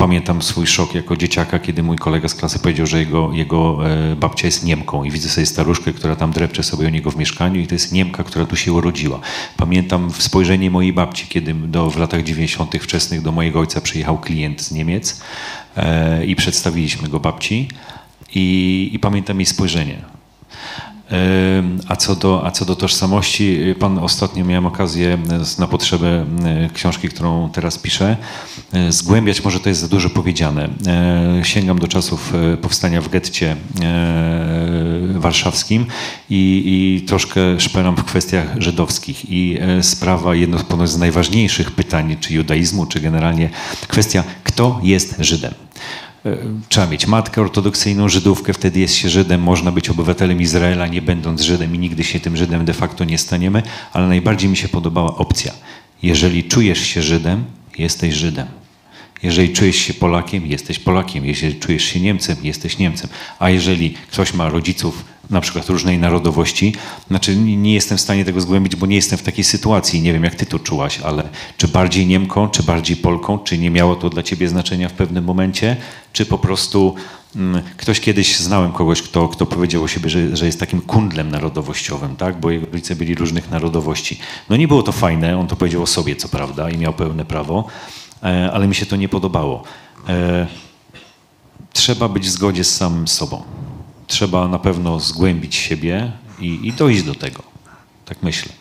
Pamiętam swój szok jako dzieciaka, kiedy mój kolega z klasy powiedział, że jego, jego e, babcia jest Niemką i widzę sobie staruszkę, która tam drepcze sobie o niego w mieszkaniu i to jest Niemka, która tu się urodziła. Pamiętam spojrzenie mojej babci, kiedy do, w latach 90. wczesnych do mojego ojca przyjechał klient z Niemiec e, i przedstawiliśmy go babci i, i pamiętam jej spojrzenie. A co, do, a co do tożsamości, pan ostatnio miałem okazję na potrzebę y, książki, którą teraz piszę, zgłębiać, może to jest za dużo powiedziane. Y, Sięgam do czasów y, powstania w getcie y, warszawskim i, i troszkę szperam w kwestiach żydowskich. I sprawa, jedno z najważniejszych pytań, czy judaizmu, czy generalnie kwestia, kto jest Żydem. E, Trzeba mieć matkę ortodoksyjną, Żydówkę, wtedy jest się Żydem, można być obywatelem Izraela, nie będąc Żydem i nigdy się tym Żydem de facto nie staniemy, ale najbardziej mi się podobała opcja. Jeżeli czujesz się Żydem, jesteś Żydem. Jeżeli czujesz się Polakiem, jesteś Polakiem. Jeżeli czujesz się Niemcem, jesteś Niemcem. A jeżeli ktoś ma rodziców na przykład różnej narodowości, znaczy nie jestem w stanie tego zgłębić, bo nie jestem w takiej sytuacji. Nie wiem, jak ty to czułaś, ale czy bardziej Niemką, czy bardziej Polką, czy nie miało to dla ciebie znaczenia w pewnym momencie, czy po prostu mm, ktoś kiedyś znałem kogoś, kto, kto powiedział o siebie, że, że jest takim kundlem narodowościowym, tak? bo jego rodzice byli różnych narodowości. No nie było to fajne, on to powiedział o sobie, co prawda, i miał pełne prawo, e, ale mi się to nie podobało. E, Trzeba być w zgodzie z samym sobą. Trzeba na pewno zgłębić siebie i, i dojść do tego. Tak myślę.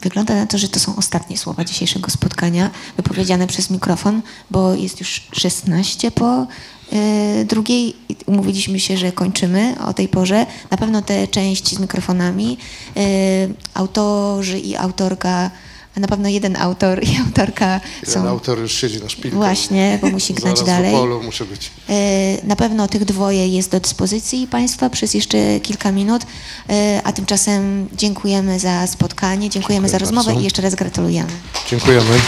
Wygląda na to, że to są ostatnie słowa dzisiejszego spotkania, wypowiedziane przez mikrofon, bo jest już 16 po y, drugiej. Umówiliśmy się, że kończymy o tej porze. Na pewno tę część z mikrofonami y, autorzy i autorka, a na pewno jeden autor i autorka Ten są... autor już siedzi na szpilku. Właśnie, bo musi gnać dalej. polu muszę być. E, Na pewno tych dwoje jest do dyspozycji Państwa przez jeszcze kilka minut, e, a tymczasem dziękujemy za spotkanie, dziękujemy Dziękuję za rozmowę bardzo. i jeszcze raz gratulujemy. Dziękujemy.